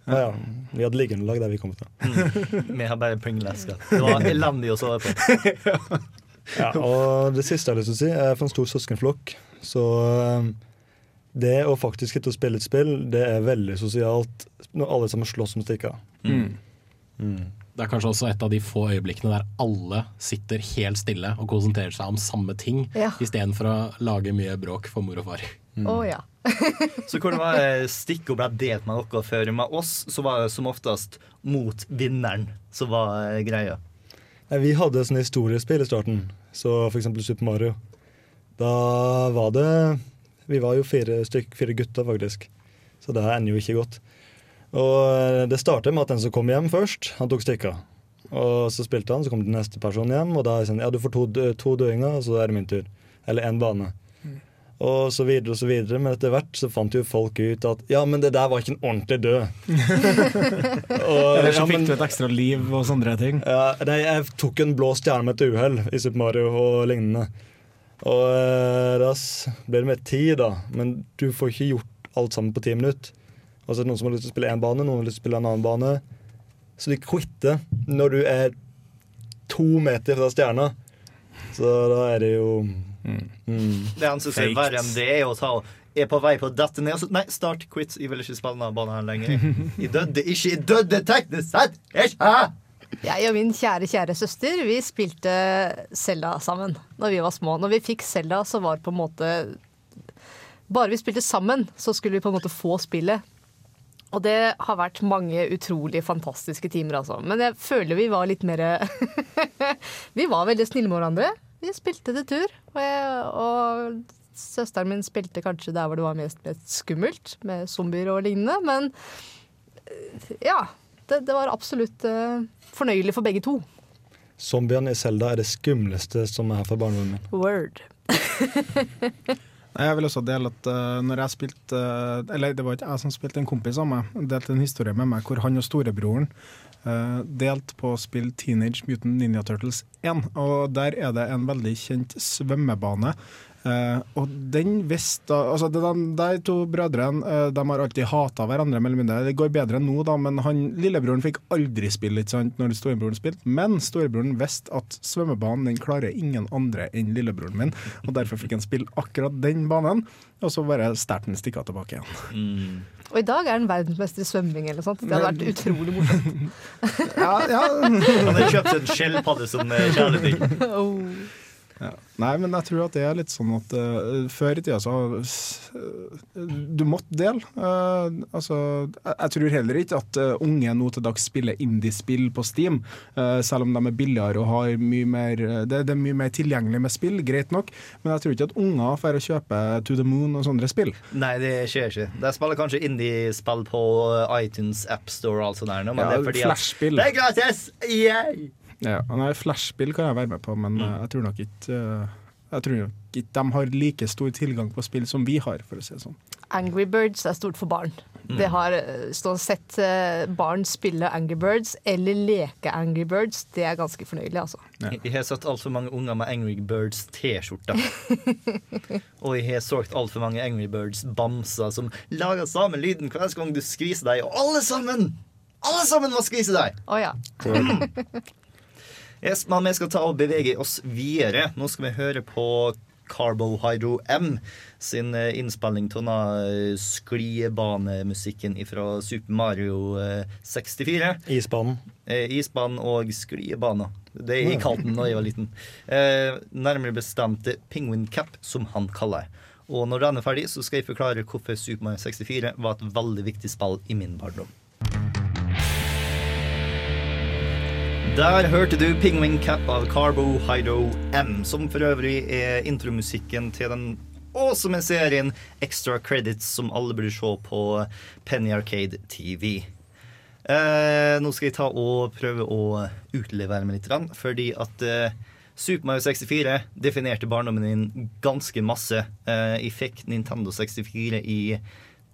Ja, ja. Vi hadde liggende lag der vi kom fra. Mm. Vi har bare Pringle-esker. Det var elendig å sove på. Ja, og det siste jeg har lyst til å si, er for en stor søskenflokk. Så um, det å faktisk sitte og spille et spill, det er veldig sosialt når alle sammen slåss om stikka. Mm. Mm. Det er kanskje også et av de få øyeblikkene der alle sitter helt stille og konsentrerer seg om samme ting, Ja. istedenfor å lage mye bråk for mor og far. Å ja. [laughs] Så hvor det var stikk og ble delt med noe før. Med oss så var det som oftest mot vinneren som var eh, greia. Nei, Vi hadde sånne historiespill i starten, så for eksempel Super Mario. Da var det Vi var jo fire, stykk, fire gutter, faktisk. Så det ender jo ikke godt. Og eh, det startet med at den som kom hjem først, han tok stikka. Og så spilte han, så kom den neste person hjem, og da er sånn Ja, du får to, to døinger, og så er det min tur. Eller én bane. Og så videre og så videre. Men etter hvert så fant jo folk ut at ja, men det der var ikke en ordentlig død. [laughs] Og- Eller så ja, fikk du et ekstra liv og sånne ting. ja, nei, jeg tok en blå stjerne med et uhell i Super Mario og lignende. Og eh, da blir ble det med ti, da. Men du får ikke gjort alt sammen på ti minutter. Og så er det noen som har lyst til å spille én bane, noen har lyst til å spille en annen bane. Så de quitter når du er to meter fra stjerna. Så da er det jo mm. Det han syns er verre enn det, er å ta er på vei på å dette ned. Så, nei, start, quit. Jeg vil ikke spille denne banen her lenger. [laughs] Jeg døde ikke. Jeg døde teknisk sett! Ikke! Jeg og min kjære, kjære søster vi spilte Selda sammen Når vi var små. Når vi fikk Selda, så var det på en måte Bare vi spilte sammen, så skulle vi på en måte få spillet. Og det har vært mange utrolig fantastiske timer, altså. Men jeg føler vi var litt mer [laughs] Vi var veldig snille med hverandre. Vi spilte til tur. Og, jeg, og søsteren min spilte kanskje der hvor det var mest, mest skummelt, med zombier og lignende. Men eh, ja. Det, det var absolutt uh, fornøyelig for begge to. Zombiene i Selda er det skumleste som er fra barndommen min. Word. [laughs] Jeg vil også dele at uh, når jeg spilte uh, Eller det var ikke jeg som spilte, en kompis av meg delte en historie med meg hvor han og storebroren uh, delte på å spille Teenage Mutant Ninja Turtles 1. Og der er det en veldig kjent svømmebane Eh, og den visste altså de, de to brødrene eh, De har alltid hata hverandre, mer eller mindre. Det går bedre nå, da, men han, lillebroren fikk aldri spille ikke sant, når storebroren spilte. Men storebroren visste at svømmebanen den klarer ingen andre enn lillebroren min, og derfor fikk han spille akkurat den banen. Og så bare sterte han stikka tilbake igjen. Og i dag er han verdensmester i svømming eller noe sånt. Det hadde vært utrolig morsomt. [laughs] Ja, ja. Han har kjøpt en skjellpadde som eh, kjæledyr. [laughs] Oh. Ja. Nei, men jeg tror at det er litt sånn at uh, før i tida så uh, Du måtte dele. Uh, altså, jeg, jeg tror heller ikke at unge nå til dags spiller indie-spill på Steam, selv om de er billigere og har mye mer det, det er mye mer tilgjengelig med spill, greit nok, men jeg tror ikke at unger får kjøpe To The Moon og sånne spill. Nei, det skjer ikke. De spiller kanskje indie-spill på iTunes AppStore og alt sånt der, nå, men Ja, det er fordi at. Det er gratis! Yay! Ja, nei, Flashspill kan jeg være med på, men mm. jeg tror nok ikke uh, jeg tror nok ikke de har like stor tilgang på spill som vi har, for å si det sånn. Angry Birds er stort for barn. Mm. Det har eh, stått sett eh, barn spille Angry Birds eller leke Angry Birds. Det er ganske fornøyelig, altså. Ja. jeg har sett altfor mange unger med Angry Birds T-skjorter. [laughs] og jeg har solgt altfor mange Angry Birds bamser som lager samme lyden hver gang du skviser deg, og alle sammen! Alle sammen må skvise deg! Å ja. Yes, men vi skal ta og bevege oss videre. Nå skal vi høre på Carbohydro M sin eh, innspilling av eh, sklibanemusikken fra Super Mario eh, 64. Isbanen. Eh, isbanen og sklibaner. Det jeg kalte den da jeg var liten. [laughs] Eh, nærmere bestemt eh, Penguin Cap, som han kaller det. Og når den er ferdig, så skal jeg forklare hvorfor Super Mario 64 var et veldig viktig spill i min barndom. Der hørte du Penguin Cap av Carbo Hydro M, som for øvrig er intromusikken til den awesome serien Extra Credits, som alle burde se på Penny Arcade TV. Eh, nå skal jeg ta og prøve å utlevere meg litt, fordi at eh, Super Mario 64 definerte barndommen min ganske masse. Eh, jeg fikk Nintendo 64 i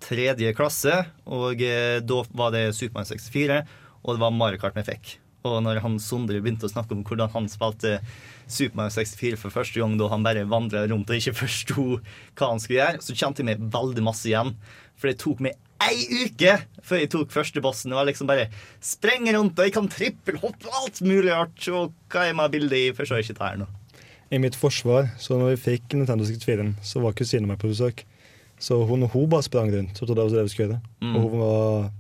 tredje klasse, og eh, da var det Super Mario 64, og det var Mario Kart vi fikk. Og når han Sondre begynte å snakke om hvordan han spilte Super Mario 64 for første gang, da han bare vandra rundt og ikke forsto hva han skulle gjøre, så kjente jeg meg veldig masse igjen. For det tok meg ei uke før jeg tok første bossen. Var liksom bare sprenge rundt, og jeg kan trippelhoppe og alt mulig rart. Og hva er med bildet? Jeg forstår ikke det her nå. I mitt forsvar, så når vi fikk Nintendo 64, så var kusinen mi på besøk. Så hun, hun bare sprang rundt og trodde det var det vi skulle gjøre. Mm. Og hun var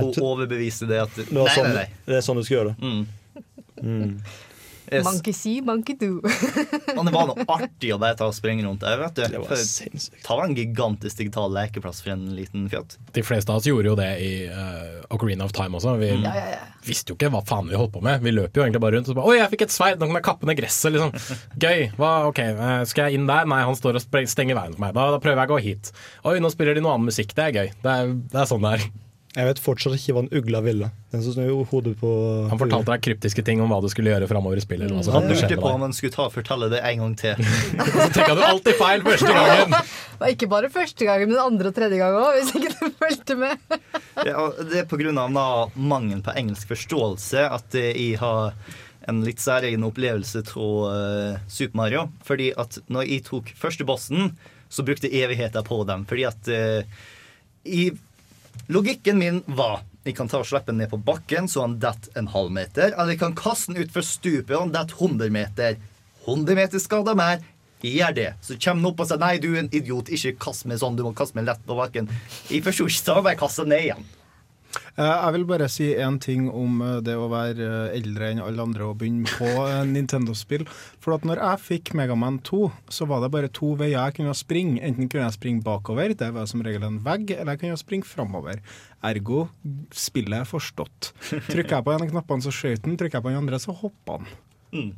Hun overbeviste det at det, Nei, sånn, nei, nei. det er sånn du skal gjøre det. Mm. Mm. Yes. Monkey see, monkey do. [laughs] Men det var noe artig å bare ta og springe rundt der, vet du. Det var sinnssykt. Ta en gigantisk digital lekeplass for en liten fjott. De fleste av oss gjorde jo det i uh, Ocarina of Time også. Vi Ja, ja, ja. visste jo ikke hva faen vi holdt på med. Vi løp jo egentlig bare rundt og så bare Oi, jeg fikk et sverd, nå kan jeg kappe ned gresset. Liksom. [laughs] Gøy. Hva, ok, eh, Skal jeg inn der? Nei, han står og stenger veien for meg. Da, da prøver jeg å gå hit. Oi, nå spiller de noe annen musikk. Det er gøy. Det er, det er sånn det er. Jeg vet fortsatt ikke hva en ugla ville. Den som snur hodet på Han fortalte deg kryptiske ting om hva du skulle gjøre framover i spillet. eller hva Han lurte på om han skulle ta og fortelle det en gang til. [laughs] Så tenka du alltid feil første gangen. [laughs] Ikke bare første gangen, men andre og tredje gang òg, hvis ikke du fulgte med. [laughs] Ja, det er på grunn av da mangelen på engelsk forståelse at eh, jeg har en litt særegen opplevelse av eh, Super Mario. Fordi at når jeg tok første bossen, så brukte jeg evigheter på dem. Fordi at uh, i Logikken min var jeg kan ta og slippe den ned på bakken så han detter en halv meter. Eller jeg kan kaste den utfor stupet og han detter 100 meter. 100 meter skader mer. Gjør det. Så kommer han opp og sier nei, du er en idiot, ikke kast meg sånn, du må kaste meg lett på bakken. Jeg forsto ikke, så jeg bare kasta ned igjen. Eh, Jeg vil bare si én ting om eh, det å være eh, eldre enn alle andre og begynne på Nintendo-spill. For at når jeg fikk Megaman 2, så var det bare to veier jeg kunne springe. Enten kunne jeg springe bakover, det var som regel en vegg, eller jeg kunne springe framover. Ergo spillet er forstått. Trykker jeg på en av knappene, så skjøt den. Trykker jeg på den andre, så hoppa den.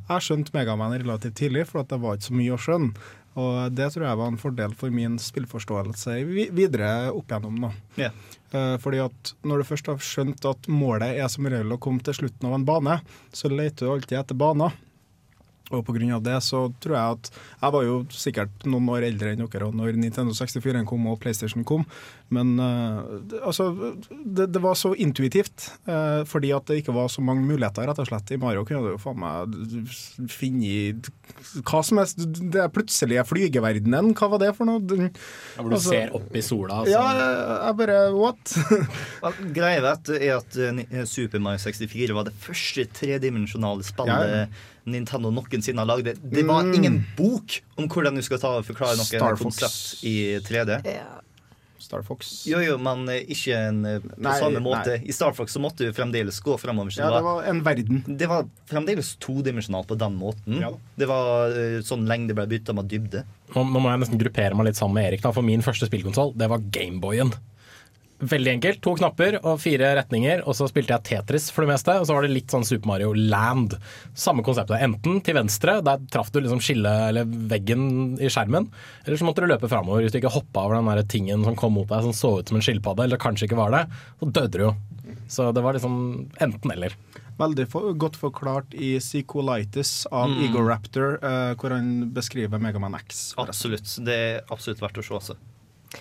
Jeg skjønte Megaman relativt tidlig, for at det var ikke så mye å skjønne. Og det tror jeg var en fordel for min spillforståelse videre opp igjennom. da. Eh, fordi at når du først har skjønt at målet er som regel å komme til slutten av en bane, så leter du alltid etter baner. Og av det så tror jeg at Jeg var jo sikkert noen år eldre enn dere og når Nintendo 64 kom og PlayStation kom, men uh, altså det, det, var så intuitivt. Uh, fordi at det ikke var så mange muligheter, rett og slett. I Mario kunne du jo faen meg finne hva som helst. Det plutselige flygeverdenen, hva var det for noe? Den, ja, hvor du altså, ser opp i sola? Altså. Ja, jeg bare What? [laughs] Greia vet er at Super Mario 64 var det første tredimensjonale spillet ja. Nintendo noensinne har lagd. Det var mm. ingen bok om hvordan du skal ta og forklare noe konsept i 3D. Ja. Star Fox. Jo, jo, men ikke en, eh, på nei, samme måte. Nei. I Star Fox så måtte du fremdeles gå fremover. Ja, det var en verden. Det var fremdeles todimensjonalt på den måten. Ja. Det var uh, sånn lengde ble bytta med dybde. Nå, nå, må jeg nesten gruppere meg litt sammen med Erik, da, for min første spillkonsoll det var Gameboyen. Veldig enkelt. To knapper og fire retninger, og så spilte jeg Tetris for det meste. Og så var det litt sånn Super Mario Land. Samme konseptet. Enten til venstre, der traff du liksom skillet eller veggen i skjermen. Eller så måtte du løpe framover hvis du ikke hoppa over den der tingen som kom mot deg som så ut som en skilpadde, eller kanskje ikke var det. Så døde du jo. Så det var liksom enten-eller. Veldig for, godt forklart i Psycholitis av mm. Igor Raptor, uh, hvor han beskriver Megaman X. Absolutt. Det er absolutt verdt å se. Altså.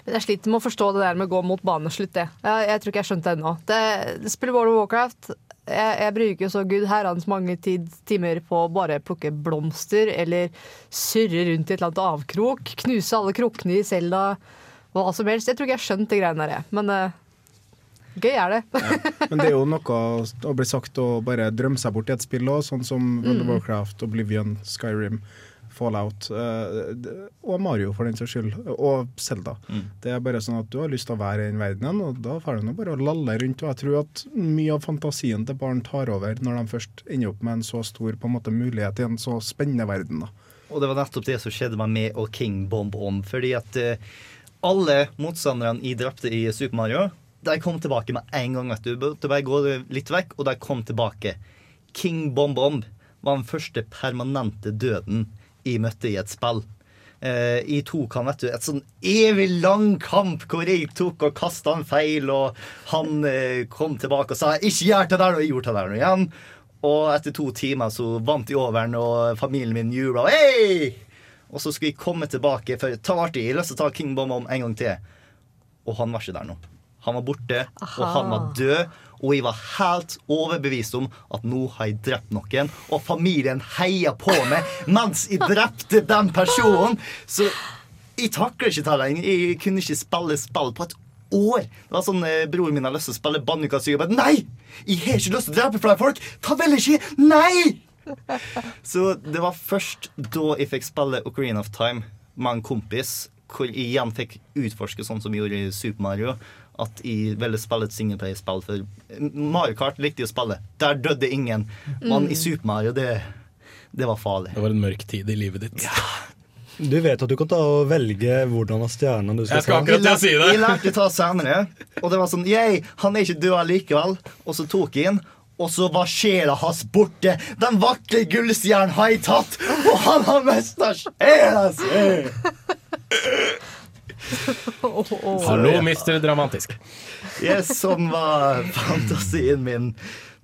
Men jeg sliter med å forstå det der med å gå mot baneslutt, det. Jeg, jeg tror ikke jeg skjønte det ennå. Det spiller World of Warcraft. Jeg, jeg bruker så gud herrens mange tid, timer på å bare plukke blomster eller surre rundt i et eller annet avkrok. Knuse alle krokene i Selda. Hva som helst. Jeg tror ikke jeg skjønte de greiene der, men uh, gøy er det. ja. Men det er jo noe å bli sagt å bare drømme seg bort i et spill òg, sånn som World of mm. Warcraft, Oblivion, Skyrim. Fallout uh, og Mario, for den saks skyld, og Selda. Mm. Det er bare sånn at du har lyst til å være i den verdenen, og da får du nå bare å lalle rundt. Og jeg tror at mye av fantasien til barn tar over når de først ender opp med en så stor på en måte, mulighet i en så spennende verden. da. Og det var nettopp det som skjedde med meg og King Bomb om. Fordi at uh, alle motstanderne jeg drepte i Super Mario, de kom tilbake med en gang. vet du. Du bare går litt vekk, og de kom tilbake. King Bomb Bomb var den første permanente døden jeg møtte i et spill. Uh, jeg tok han vet du, et sånn evig lang kamp hvor jeg tok og kasta han feil, og han uh, kom tilbake og sa 'ikke gjør det der', og jeg gjorde det der igjen. Og etter to timer så vant jeg over og familien min jubla. Hey! Og så skulle jeg komme tilbake, for ta artig, jeg har lyst til å ta King Bomb om en gang til. Og han var ikke der nå. Han var borte, Aha. og han var død. Og jeg var helt overbevist om at nå har jeg drept noen. Og familien heia på meg mens jeg drepte den personen. Så jeg takler ikke det lenger. Jeg kunne ikke spille spill på et år. Det var sånn eh, Broren min har lyst til å spille Banjo-Kazooie. Bare Nei! Jeg har ikke lyst til å drepe flere folk! Ta vel ikke! Nei! Så det var først da jeg fikk spille Ocarina of Time med en kompis, hvor jeg igjen fikk utforske sånn som jeg gjorde i Super Mario at jeg ville spille et singleplayer-spill. For Mario Kart likte jeg å spille. Der døde ingen. Men mm. i Super Mario, det, det, var farlig. Det var en mørk tid i livet ditt. Ja. Du vet at du kan ta og velge hvordan av stjernene du skal, jeg skal akkurat jeg, Si det. Jeg lærte å ta senere, og det var sånn Yay, han er ikke død likevel. Og så tok jeg inn. Og så var sjela hans borte. Den vakre gullstjernen har jeg tatt, og han har mista sjela si! [laughs] [laughs] Hallo, mister Dramatisk. Yes, som var fantasien min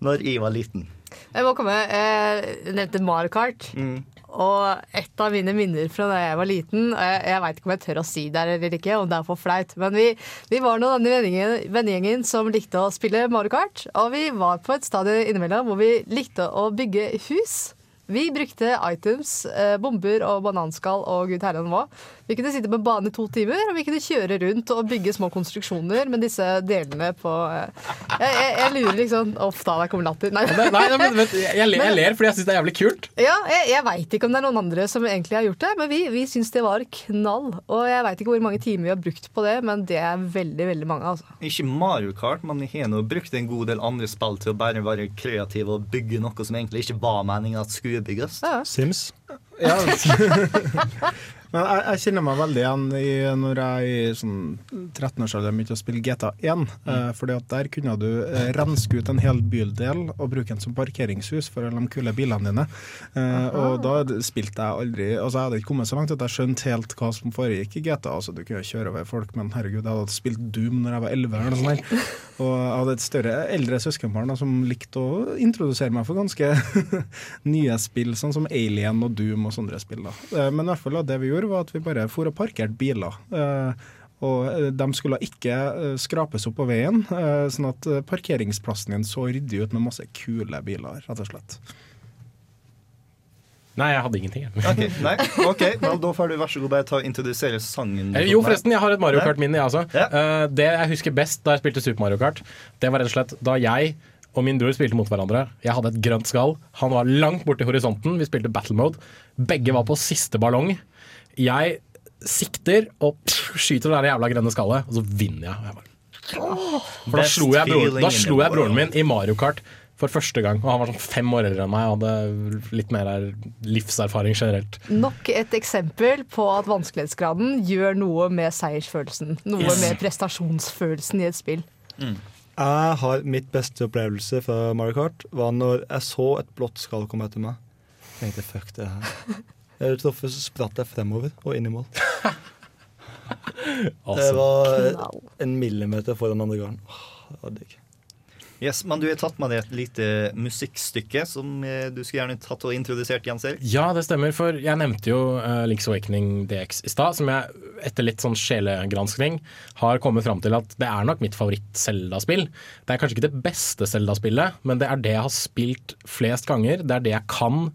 når jeg var liten. Jeg må komme, jeg nevnte Mario Kart. Mm. Og et av mine minner fra da jeg var liten Jeg, jeg veit ikke om jeg tør å si det eller ikke, om det er for flaut, men vi, vi var noen andre vennegjengen som likte å spille Mario Kart. Og vi var på et stadie innimellom hvor vi likte å bygge hus. Vi brukte items, eh, bomber og bananskall og gud herren hva. Vi kunne sitte på en bane i to timer, og vi kunne kjøre rundt og bygge små konstruksjoner med disse delene på eh, Jeg, jeg, jeg lurer liksom Uff da, der kommer latter. Nei. Nei, nei, men, men, jeg, jeg, ler fordi jeg syns det er jævlig kult. Ja, Jeg, jeg veit ikke om det er noen andre som egentlig har gjort det, men vi, vi syns det var knall. Og jeg veit ikke hvor mange timer vi har brukt på det, men det er veldig, veldig mange. altså. Ikke Mario Kart, men jeg har nå brukt en god del andre spill til å bare være kreativ og bygge noe som egentlig ikke var meningen at skulle bygges. Ja. Sims. Ja, [laughs] [laughs] Men jeg, jeg, kjenner meg veldig igjen i når jeg i sånn 13-årsalderen begynte å spille GTA1. Mm. Eh, fordi at der kunne du eh, renske ut en hel bydel og bruke den som parkeringshus for de kule bilene dine. Eh, og da spilte jeg aldri Altså Jeg hadde ikke kommet så langt at jeg skjønte helt hva som foregikk i GTA. Altså Du kunne kjøre over folk, men herregud, jeg hadde spilt Doom når jeg var 11 eller noe sånt. [laughs] Og jeg hadde et større, eldre søskenbarn som likte å introdusere meg for ganske [laughs] nye spill, sånn som Alien og Doom og sånne spill. da. Eh, Men i hvert fall det vi gjorde, var at vi bare for og parkerte biler. Eh, Og eh, de skulle ikke eh, skrapes opp på veien, eh, sånn at eh, parkeringsplassen din så ryddig ut med masse kule biler, rett og slett. Nei, jeg hadde ingenting. Ok, nei, Da får du vær så god bare ta og introdusere sangen. Eh, Jo, forresten, jeg har et Mario Kart-minne, jeg også. Eh, det jeg husker best da jeg spilte Super Mario Kart, det var rett og slett da jeg og min bror spilte mot hverandre. Jeg hadde et grønt skall. Han var langt borti horisonten. Vi spilte battle mode. Begge var på siste ballong. Jeg sikter og pff, skyter det der jævla grønne skallet, og så vinner jeg. jeg bare, For da slo jeg, bror, da slo jeg broren min i Mario Kart for første gang. Og han var sånn fem år eldre enn meg og hadde litt mer er- livserfaring generelt. Nok et eksempel på at vanskelighetsgraden gjør noe med seiersfølelsen. Noe Yes. med prestasjonsfølelsen i et spill. Jeg har Mitt beste opplevelse fra Mario Kart var når jeg så et blått skall komme etter meg. Jeg tenkte fuck det her. [laughs] Jeg truffet, så spratt jeg fremover og inn i mål. [laughs] Det var en millimeter foran andre garn. Det var digg. Yes, men du har tatt med deg et lite musikkstykke som eh, du skulle gjerne tatt og introdusert, Jens Erik. Ja, det stemmer, for jeg nevnte jo uh, Link's Awakening DX i stad, som jeg etter litt sånn sjelegranskning har kommet fram til at det er nok mitt favoritt-Selda-spill. Det er kanskje ikke det beste Selda-spillet, men det er det jeg har spilt flest ganger. Det er det jeg kan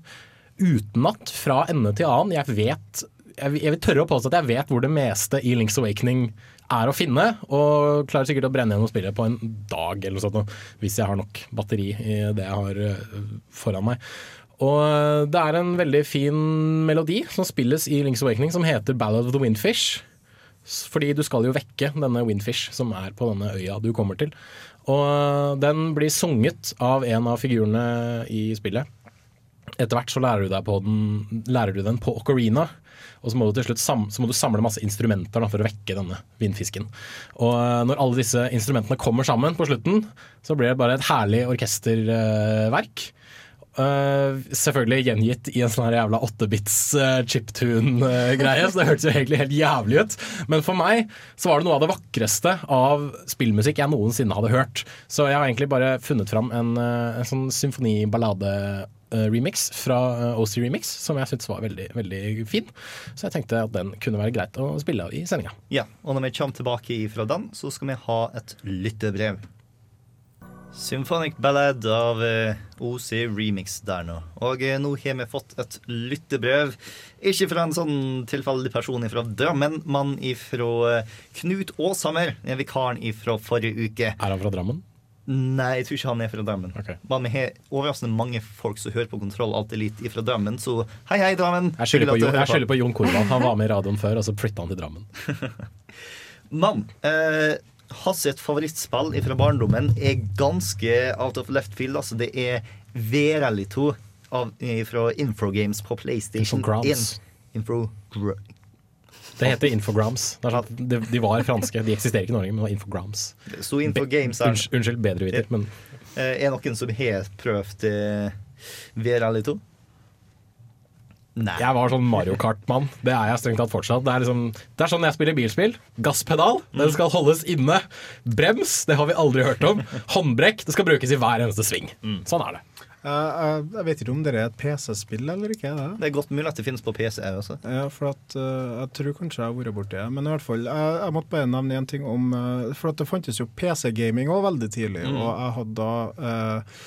utenat, fra ende til annen. Jeg vet jeg vil tørre å påstå at jeg vet hvor det meste i Link's Awakening er å finne, og klarer sikkert å brenne gjennom spillet på en dag eller noe sånt, hvis jeg har nok batteri i det jeg har eh, foran meg. Og eh, det er en veldig fin melodi som spilles i Link's Awakening som heter Ballad of the Windfish. Fordi du skal jo vekke denne Windfish som er på denne øya du kommer til. Og eh, den blir sunget av en av figurene i spillet. Etter hvert så lærer du, på den, lærer du den på ocarina, og så må du til slutt sam, må du samle masse instrumenter da, for å vekke denne vindfisken. Og eh, når alle disse instrumentene kommer sammen på slutten, så blir det bare et herlig orkesterverk. Uh, selvfølgelig gjengitt i en sånn her jævla 8-bits uh, chiptune-greie, så det hørtes jo egentlig helt jævlig ut. Men for meg så var det noe av det vakreste av spillmusikk jeg noensinne hadde hørt. Så jeg har egentlig bare funnet fram en, eh, en sånn symfoni-ballade-remix fra eh, OC Remix, som jeg syntes var veldig, veldig fin. Så jeg tenkte at den kunne være greit å spille av i sendinga. Ja, og når vi kommer tilbake fra den, så skal vi ha et lyttebrev. Symphonic Ballad av eh, OC Remix der nå. Og eh, nå har vi fått et lyttebrev. Ikke fra en sånn tilfeldig person fra Drammen, men ifra eh, Knut Aashammer, en vikaren fra forrige uke. Er han fra Drammen? Nei, jeg tror ikke han er fra Drammen. Men vi har overraskende mange folk som hører på Kontroll alltid litt ifra Drammen, så hei, hei, Drammen. Jeg skylder på, Jon- jeg på Jon Korvald. Han var med i radioen før, og så flytta han til Drammen. [laughs] Men eh, hans favorittspill fra barndommen er ganske out of left field. Altså, det er Veralito av, fra Infrogames på PlayStation Infograms. 1. Info Det heter Infograms. Sånn de, var franske. De eksisterer ikke i Norge, men det var Infograms. Sto Infogames er Unnskyld, unnskyld bedreviter, men Eh, er noen som har prøvd eh, Veralito? Nei. jeg var sånn Mario Kart-mann. Det er jeg strengt tatt fortsatt. Det er, liksom, det er sånn jeg spiller bilspill. Gasspedal, den skal holdes inne. Brems, det har vi aldri hørt om. Håndbrekk, det skal brukes i hver eneste sving. Sånn er det. Eh, jeg, jeg vet ikke om det er et PC-spill eller ikke. Det. Det er godt mulig at det finnes på PC også. Ja, for at, uh, jeg tror kanskje jeg har vært borti det. Men i hvert fall, jeg, jeg måtte bare nevne en ting om uh, For at det fantes jo PC-gaming òg veldig tidlig, Mm. og jeg hadde da uh,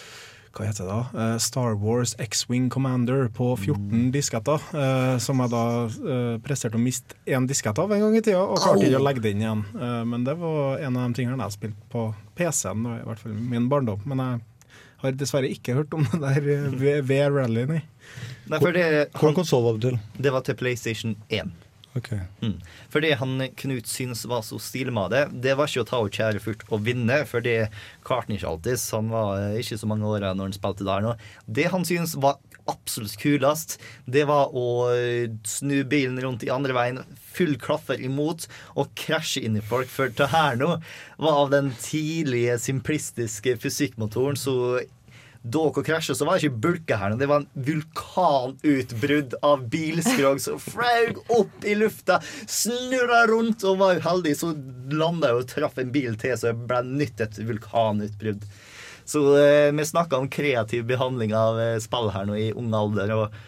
hva heter det da? Eh, Star Wars X-Wing Commander på 14 disketter. eh, som jeg da eh, presterte å miste én diskett av en gang i tida, og klarte ikke å legge det inn igjen. Eh, men det var en av de tingene jeg spilte på PC-en, i hvert fall min barndom. Men jeg har dessverre ikke hørt om det der eh, V-rally, nei. Nei, for det, Hvilken konsoll var det til? det var til PlayStation 1. Okay. Mm. For det han Knut syns var så stilig med det, det var ikke å ta ut kjære furt og vinne, for det klarte han ikke alltid. Han var eh, ikke så mange år når han spilte der nå. Det han syns var absolutt kulest, det var å eh, snu bilen rundt i andre veien, full klaffer imot, og krasje inn i folk. For det her nå var av den tidlige, simplistiske fysikkmotoren, så dere krasja, så var det ikke bulkehæren. Det var en vulkanutbrudd av bilskrog som flaug opp i lufta, snurra rundt og var uheldig, så landa jeg og traff en bil til, så det ble nytt et vulkanutbrudd. Så eh, vi snakka om kreativ behandling av eh, spill her nå i ung alder. og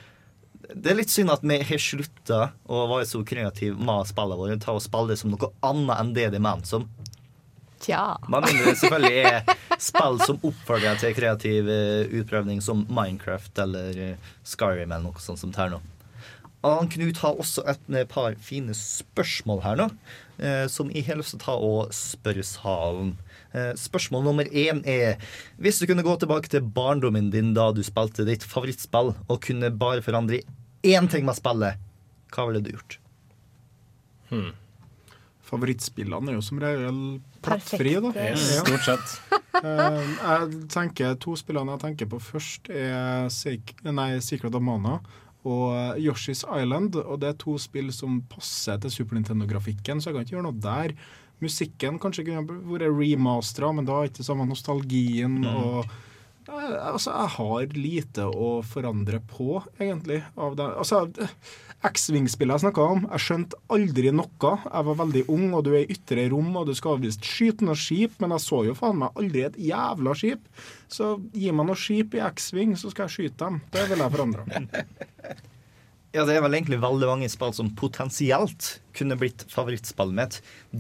det er litt synd at vi har slutta å være så kreative med spillene våre. Ta og spille det som noe annet enn det de er ment som. Tja. Med mindre det selvfølgelig er spill som oppfordrer til kreativ eh, utprøvning, som Minecraft eller Skyrim eller noe sånt som det her nå. Ann Knut har også et par fine spørsmål her nå, eh, som jeg har lyst til å ta og spørre salen. Eh, spørsmål nummer én er Hvis du kunne gå tilbake til barndommen din da du spilte ditt favorittspill, og kunne bare forandre én ting med spillet, hva ville du gjort? Hmm. Favorittspillene er jo som regel plettfrie, da. Yes, stort sett. [laughs] Eh, jeg tenker To spillene jeg tenker på først, er Sek nei, Secret of Mana og Yoshi's Island. Og det er to spill som passer til Super Nintendo-grafikken, så jeg kan ikke gjøre noe der. Musikken kanskje kunne vært remastera, men da har ikke samme nostalgien. Mm. og altså, jeg har lite å forandre på, egentlig. Av det. Altså, X-Wing-spillet jeg snakka om, jeg skjønte aldri noe. Jeg var veldig ung, og du er i ytre rom, og du skal visst skyte noe skip, men jeg så jo faen meg aldri et jævla skip. Så gi meg noe skip i X-Wing, så skal jeg skyte dem. Det vil jeg forandre. [laughs] Ja, det er vel egentlig veldig mange spill som potensielt kunne blitt favorittspillet mitt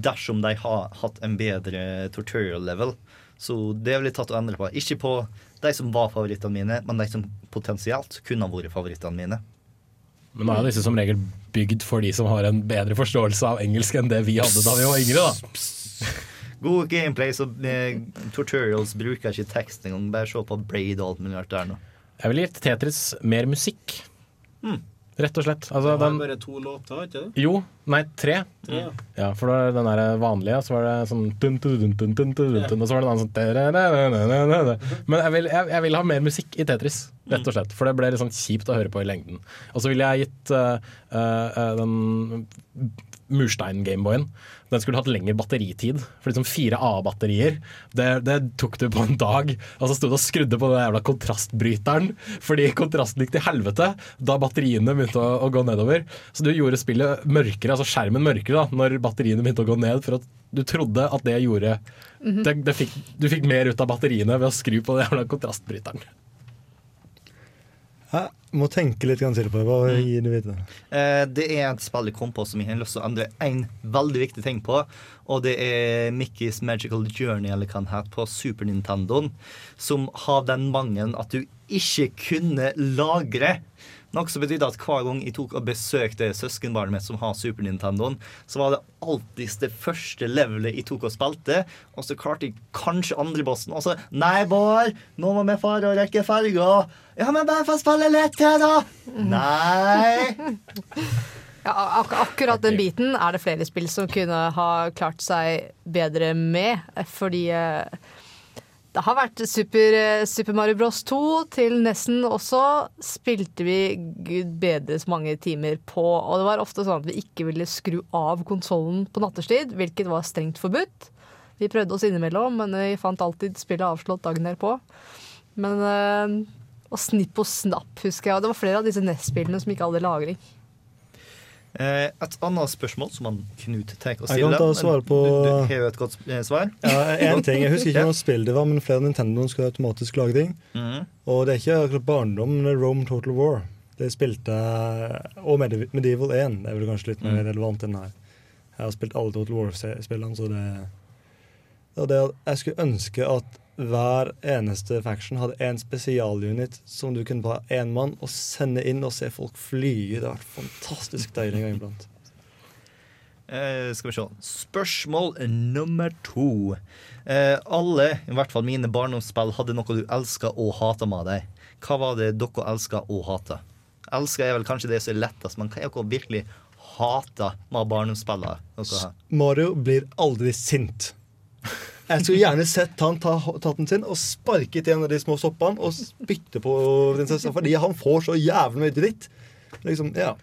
dersom de har hatt en bedre tutorial level. Så det ville jeg tatt og endre på. Ikke på de som var favorittene mine, men de som potensielt kunne ha vært favorittene mine. Men nå er disse som regel bygd for de som har en bedre forståelse av engelsk enn det vi hadde da vi var yngre. da. God gameplay, så eh, tutorials bruker ikke tekst engang. Bare se på Braid og alt mulig rart der nå. Jeg ville gitt Tetris mer musikk. Mm. Rett og slett. Altså, Det var den, bare to låter, ikke det? jo, nei, tre. Tre, ja. Ja, for det var den der vanlige, så var det sånn dun, dun, dun, dun, dun, dun, dun, Og så var det den sånn Men jeg vil, jeg, jeg vil ha mer musikk i Tetris, rett og slett. For det ble litt sånn kjipt å høre på i lengden. Og så ville jeg gitt uh, uh, den murstein-gameboyen. Den skulle hatt lengre batteritid. For liksom fire A-batterier, det, det tok du på en dag. Og så sto du og skrudde på den jævla kontrastbryteren fordi kontrasten gikk til helvete da batteriene begynte å, å gå nedover. Så du gjorde spillet mørkere, altså skjermen mørkere, da, når batteriene begynte å gå ned. For at du trodde at det gjorde Mhm. det, det fikk, Du fikk mer ut av batteriene ved å skru på den jævla kontrastbryteren. Jeg må tenke litt til på det. Hva gir du videre? Eh, det er et spill jeg kom på som jeg har lyst til å endre en veldig viktig ting på. Og det er Mickey's Magical Journey, eller hva den heter, på Super Nintendoen. Som har den mangelen at du ikke kunne lagre. Noe som betydde at hver gang jeg tok og besøkte søskenbarnet mitt som har Super Nintendoen, så var det alltid det første levelet jeg tok og spilte, og så klarte jeg kanskje andrebossen. Og så Nei, Bård, nå må vi fare og rekke ferga. Ja, men bare få spille litt til, da. Nei. [laughs] Ja, ak akkurat den biten er det flere spill som kunne ha klart seg bedre med. Fordi eh, det har vært Super, eh, Super Mario Bros 2 til nesten også. Spilte vi gud bedres mange timer på. Og det var ofte sånn at vi ikke ville skru av konsollen på nattestid, hvilket var strengt forbudt. Vi prøvde oss innimellom, men vi fant alltid spillet avslått dagen derpå. Men eh, Og Snipp og Snapp, husker jeg. Og det var flere av disse NES-spillene som ikke hadde lagring. Eh, et annet spørsmål som han Knut tar og Jeg kan ta svare på- Du, du har jo et godt eh, svar. Ja, en ting, Jeg husker ikke hvilket spill det var, men flere Nintendoen skal automatisk lage ting. Mm. Og det er ikke akkurat barndom, men Rome Total War. Det spilte Og Medieval 1 det er vel kanskje litt mer Mm. relevant enn her. Jeg har spilt alle Total War-spillene, så det det, det jeg skulle ønske at hver eneste faction hadde en spesialunit som du kunne bare én mann og sende inn og se folk fly. Det har vært fantastisk deilig en gang iblant. Eh, skal vi se. Spørsmål nummer to. Eh, alle, i hvert fall mine barndomsspill, hadde noe du elska og hata med deg. Hva var det dere elska og hata? Elska er vel kanskje det som er lettest, men hva er dere virkelig hata med barndomsspillene? Mario blir aldri sint. Jeg skulle gjerne sett han ta tatten sin og sparket en av de små soppene og spytte på prinsessa fordi han får så jævlig mye dritt. Liksom, ja.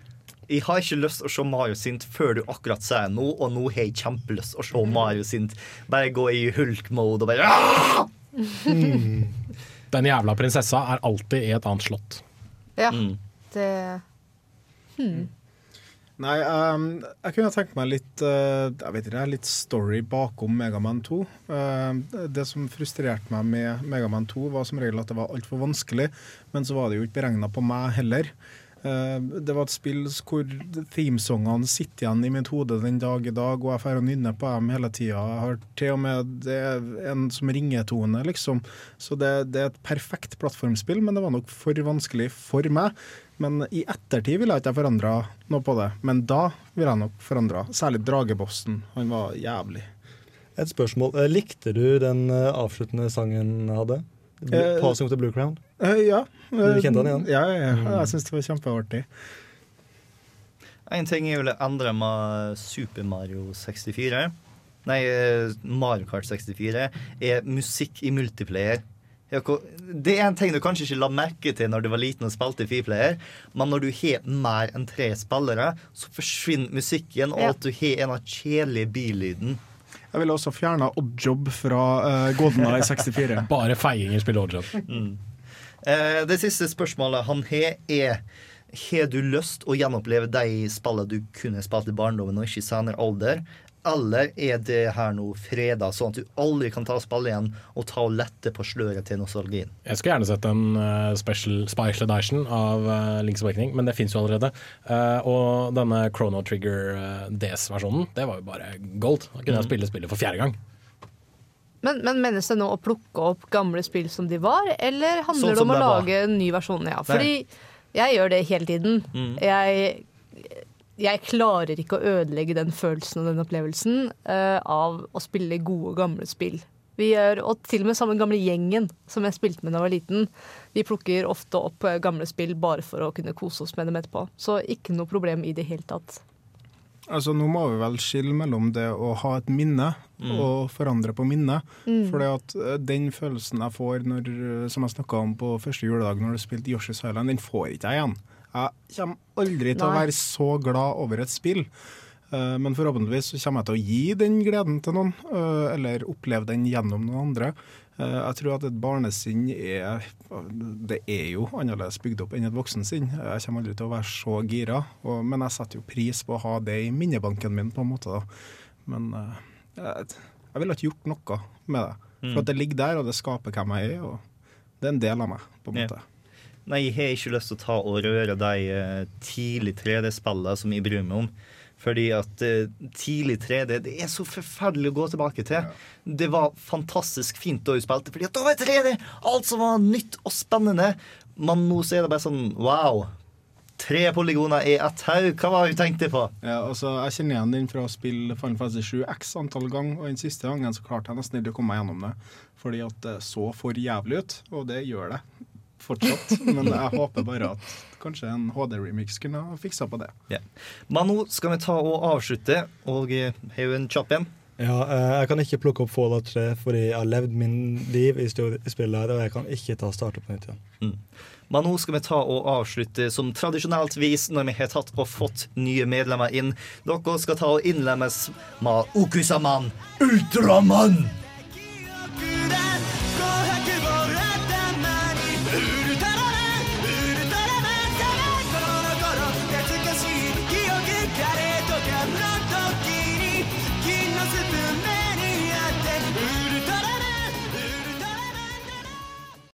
Jeg har ikke lyst til å se Mario sint før du akkurat sier noe, og nå har jeg kjempelyst til å se Mario sint. Bare gå i hulk-mode og bare mm. Den jævla prinsessa er alltid i et annet slott. Ja, Mm. det hmm. Nei, um, jeg kunne tenkt meg litt uh, jeg vet ikke, litt story bakom Megaman 2. Uh, det som frustrerte meg med Megaman 2, var som regel at det var altfor vanskelig, men så var det jo ikke beregna på meg heller. Uh, det var et spill hvor themesongene sitter igjen i mitt hode den dag i dag, og jeg får nynne på dem hele tida. Jeg har til og med det er en som ringetone, liksom. Så det, det er et perfekt plattformspill, men det var nok for vanskelig for meg. Men i ettertid ville jeg ikke forandra noe på det. Men da ville jeg nok forandra. Særlig Dragebossen. Han var jævlig. Et spørsmål. Eh, Likte du den eh, avsluttende sangen han hadde? Eh, Passing of the Blue Crown? Eh, ja. Du kjente han igjen? Ja, ja, ja. Mm. jeg syns det var kjempeartig. En ting jeg ville endre med Super Mario 64, nei, eh, Mario Kart 64, er musikk i multiplayer. Det er en ting du kanskje ikke la merke til når du var liten og spilte Fiplayer, men når du har mer enn tre spillere, så forsvinner musikken, og at du har en av kjedelige billyden. Jeg ville også fjerna Oddjob fra uh, Goldeneye 64. [laughs] Bare feiginger spiller oddjob. Mm. Uh, det siste spørsmålet han har, er Har du lyst å gjenoppleve de spillene du kunne spilt i barndommen og ikke i senere alder? Eller er det her nå freda, sånn at du aldri kan ta og spille igjen og ta og lette på sløret til nostalgien? Jeg skulle gjerne sett en uh, special, special edition av uh, Link's Awakening, men det fins jo allerede. Eh, og denne Chrono Trigger uh, DS-versjonen, det var jo bare gold. Da kunne jeg Mm. spille spillet for fjerde gang. Men, men menes det nå å plukke opp gamle spill som de var, eller handler Sånn det om å lage en ny versjon? Ja, fordi jeg gjør det hele tiden. Mm. Jeg, jeg klarer ikke å ødelegge den følelsen og den opplevelsen uh, av å spille gode, gamle spill. Vi gjør, og til og med sammen gamle gjengen som jeg spilte med da jeg var liten. Vi plukker ofte opp eh, gamle spill bare for å kunne kose oss med dem etterpå. Så ikke noe problem i det hele tatt. Altså, nå må vi vel skille mellom det å ha et minne Mm. og forandre på minnet. Mm. For den følelsen jeg får når, eh, som jeg snakka om på første juledag når du spilte Yoshi's Island, den får ikke jeg igjen. Jeg kommer aldri til å være så glad over et spill. Eh, Men forhåpentligvis så kommer jeg til å gi den gleden til noen, eh, eller oppleve den gjennom noen andre. Eh, Jeg tror at et barnesinn er Det er jo annerledes bygd opp enn et voksensinn. Jeg kommer aldri til å være så gira, og, men jeg setter jo pris på å ha det i minnebanken min, på en måte. da. Men jeg, jeg ville ikke gjort noe med det. Mm. For at det ligger der, og det skaper hvem jeg er. og Det er en del av meg, på en Ja. Nei, jeg har ikke lyst til å ta og røre de eh, tidlig 3D-spillene som jeg bryr meg om. Fordi at eh, tidlig 3D det er så forferdelig å gå tilbake til. Det var fantastisk fint da vi spilte, fordi at da var det 3D! Alt som var nytt og spennende. Men nå så er det bare sånn wow. Tre polygoner i ett haug. Hva var det du tenkte på? Ja, altså, jeg kjenner igjen den fra å spille Final Fantasy 7 x antall ganger, og den siste gangen så klarte jeg nesten ikke å komme meg gjennom det. Fordi at det så for jævlig ut, og det gjør det fortsatt. [laughs] Men jeg håper bare at kanskje en HD-remix kunne ha fiksa på det. Ja. Men nå skal vi ta og avslutte, og eh, har jo en kjapp en. Ja, eh, jeg kan ikke plukke opp Fallout 3 fordi jeg har levd min liv i i spillet, her, og jeg kan ikke ta starte på nytt igjen. Mm. Men nå skal vi ta og avslutte som tradisjonelt vis når vi har tatt og fått nye medlemmer inn. Dere skal ta og innlemmes med Okusaman Ultramann!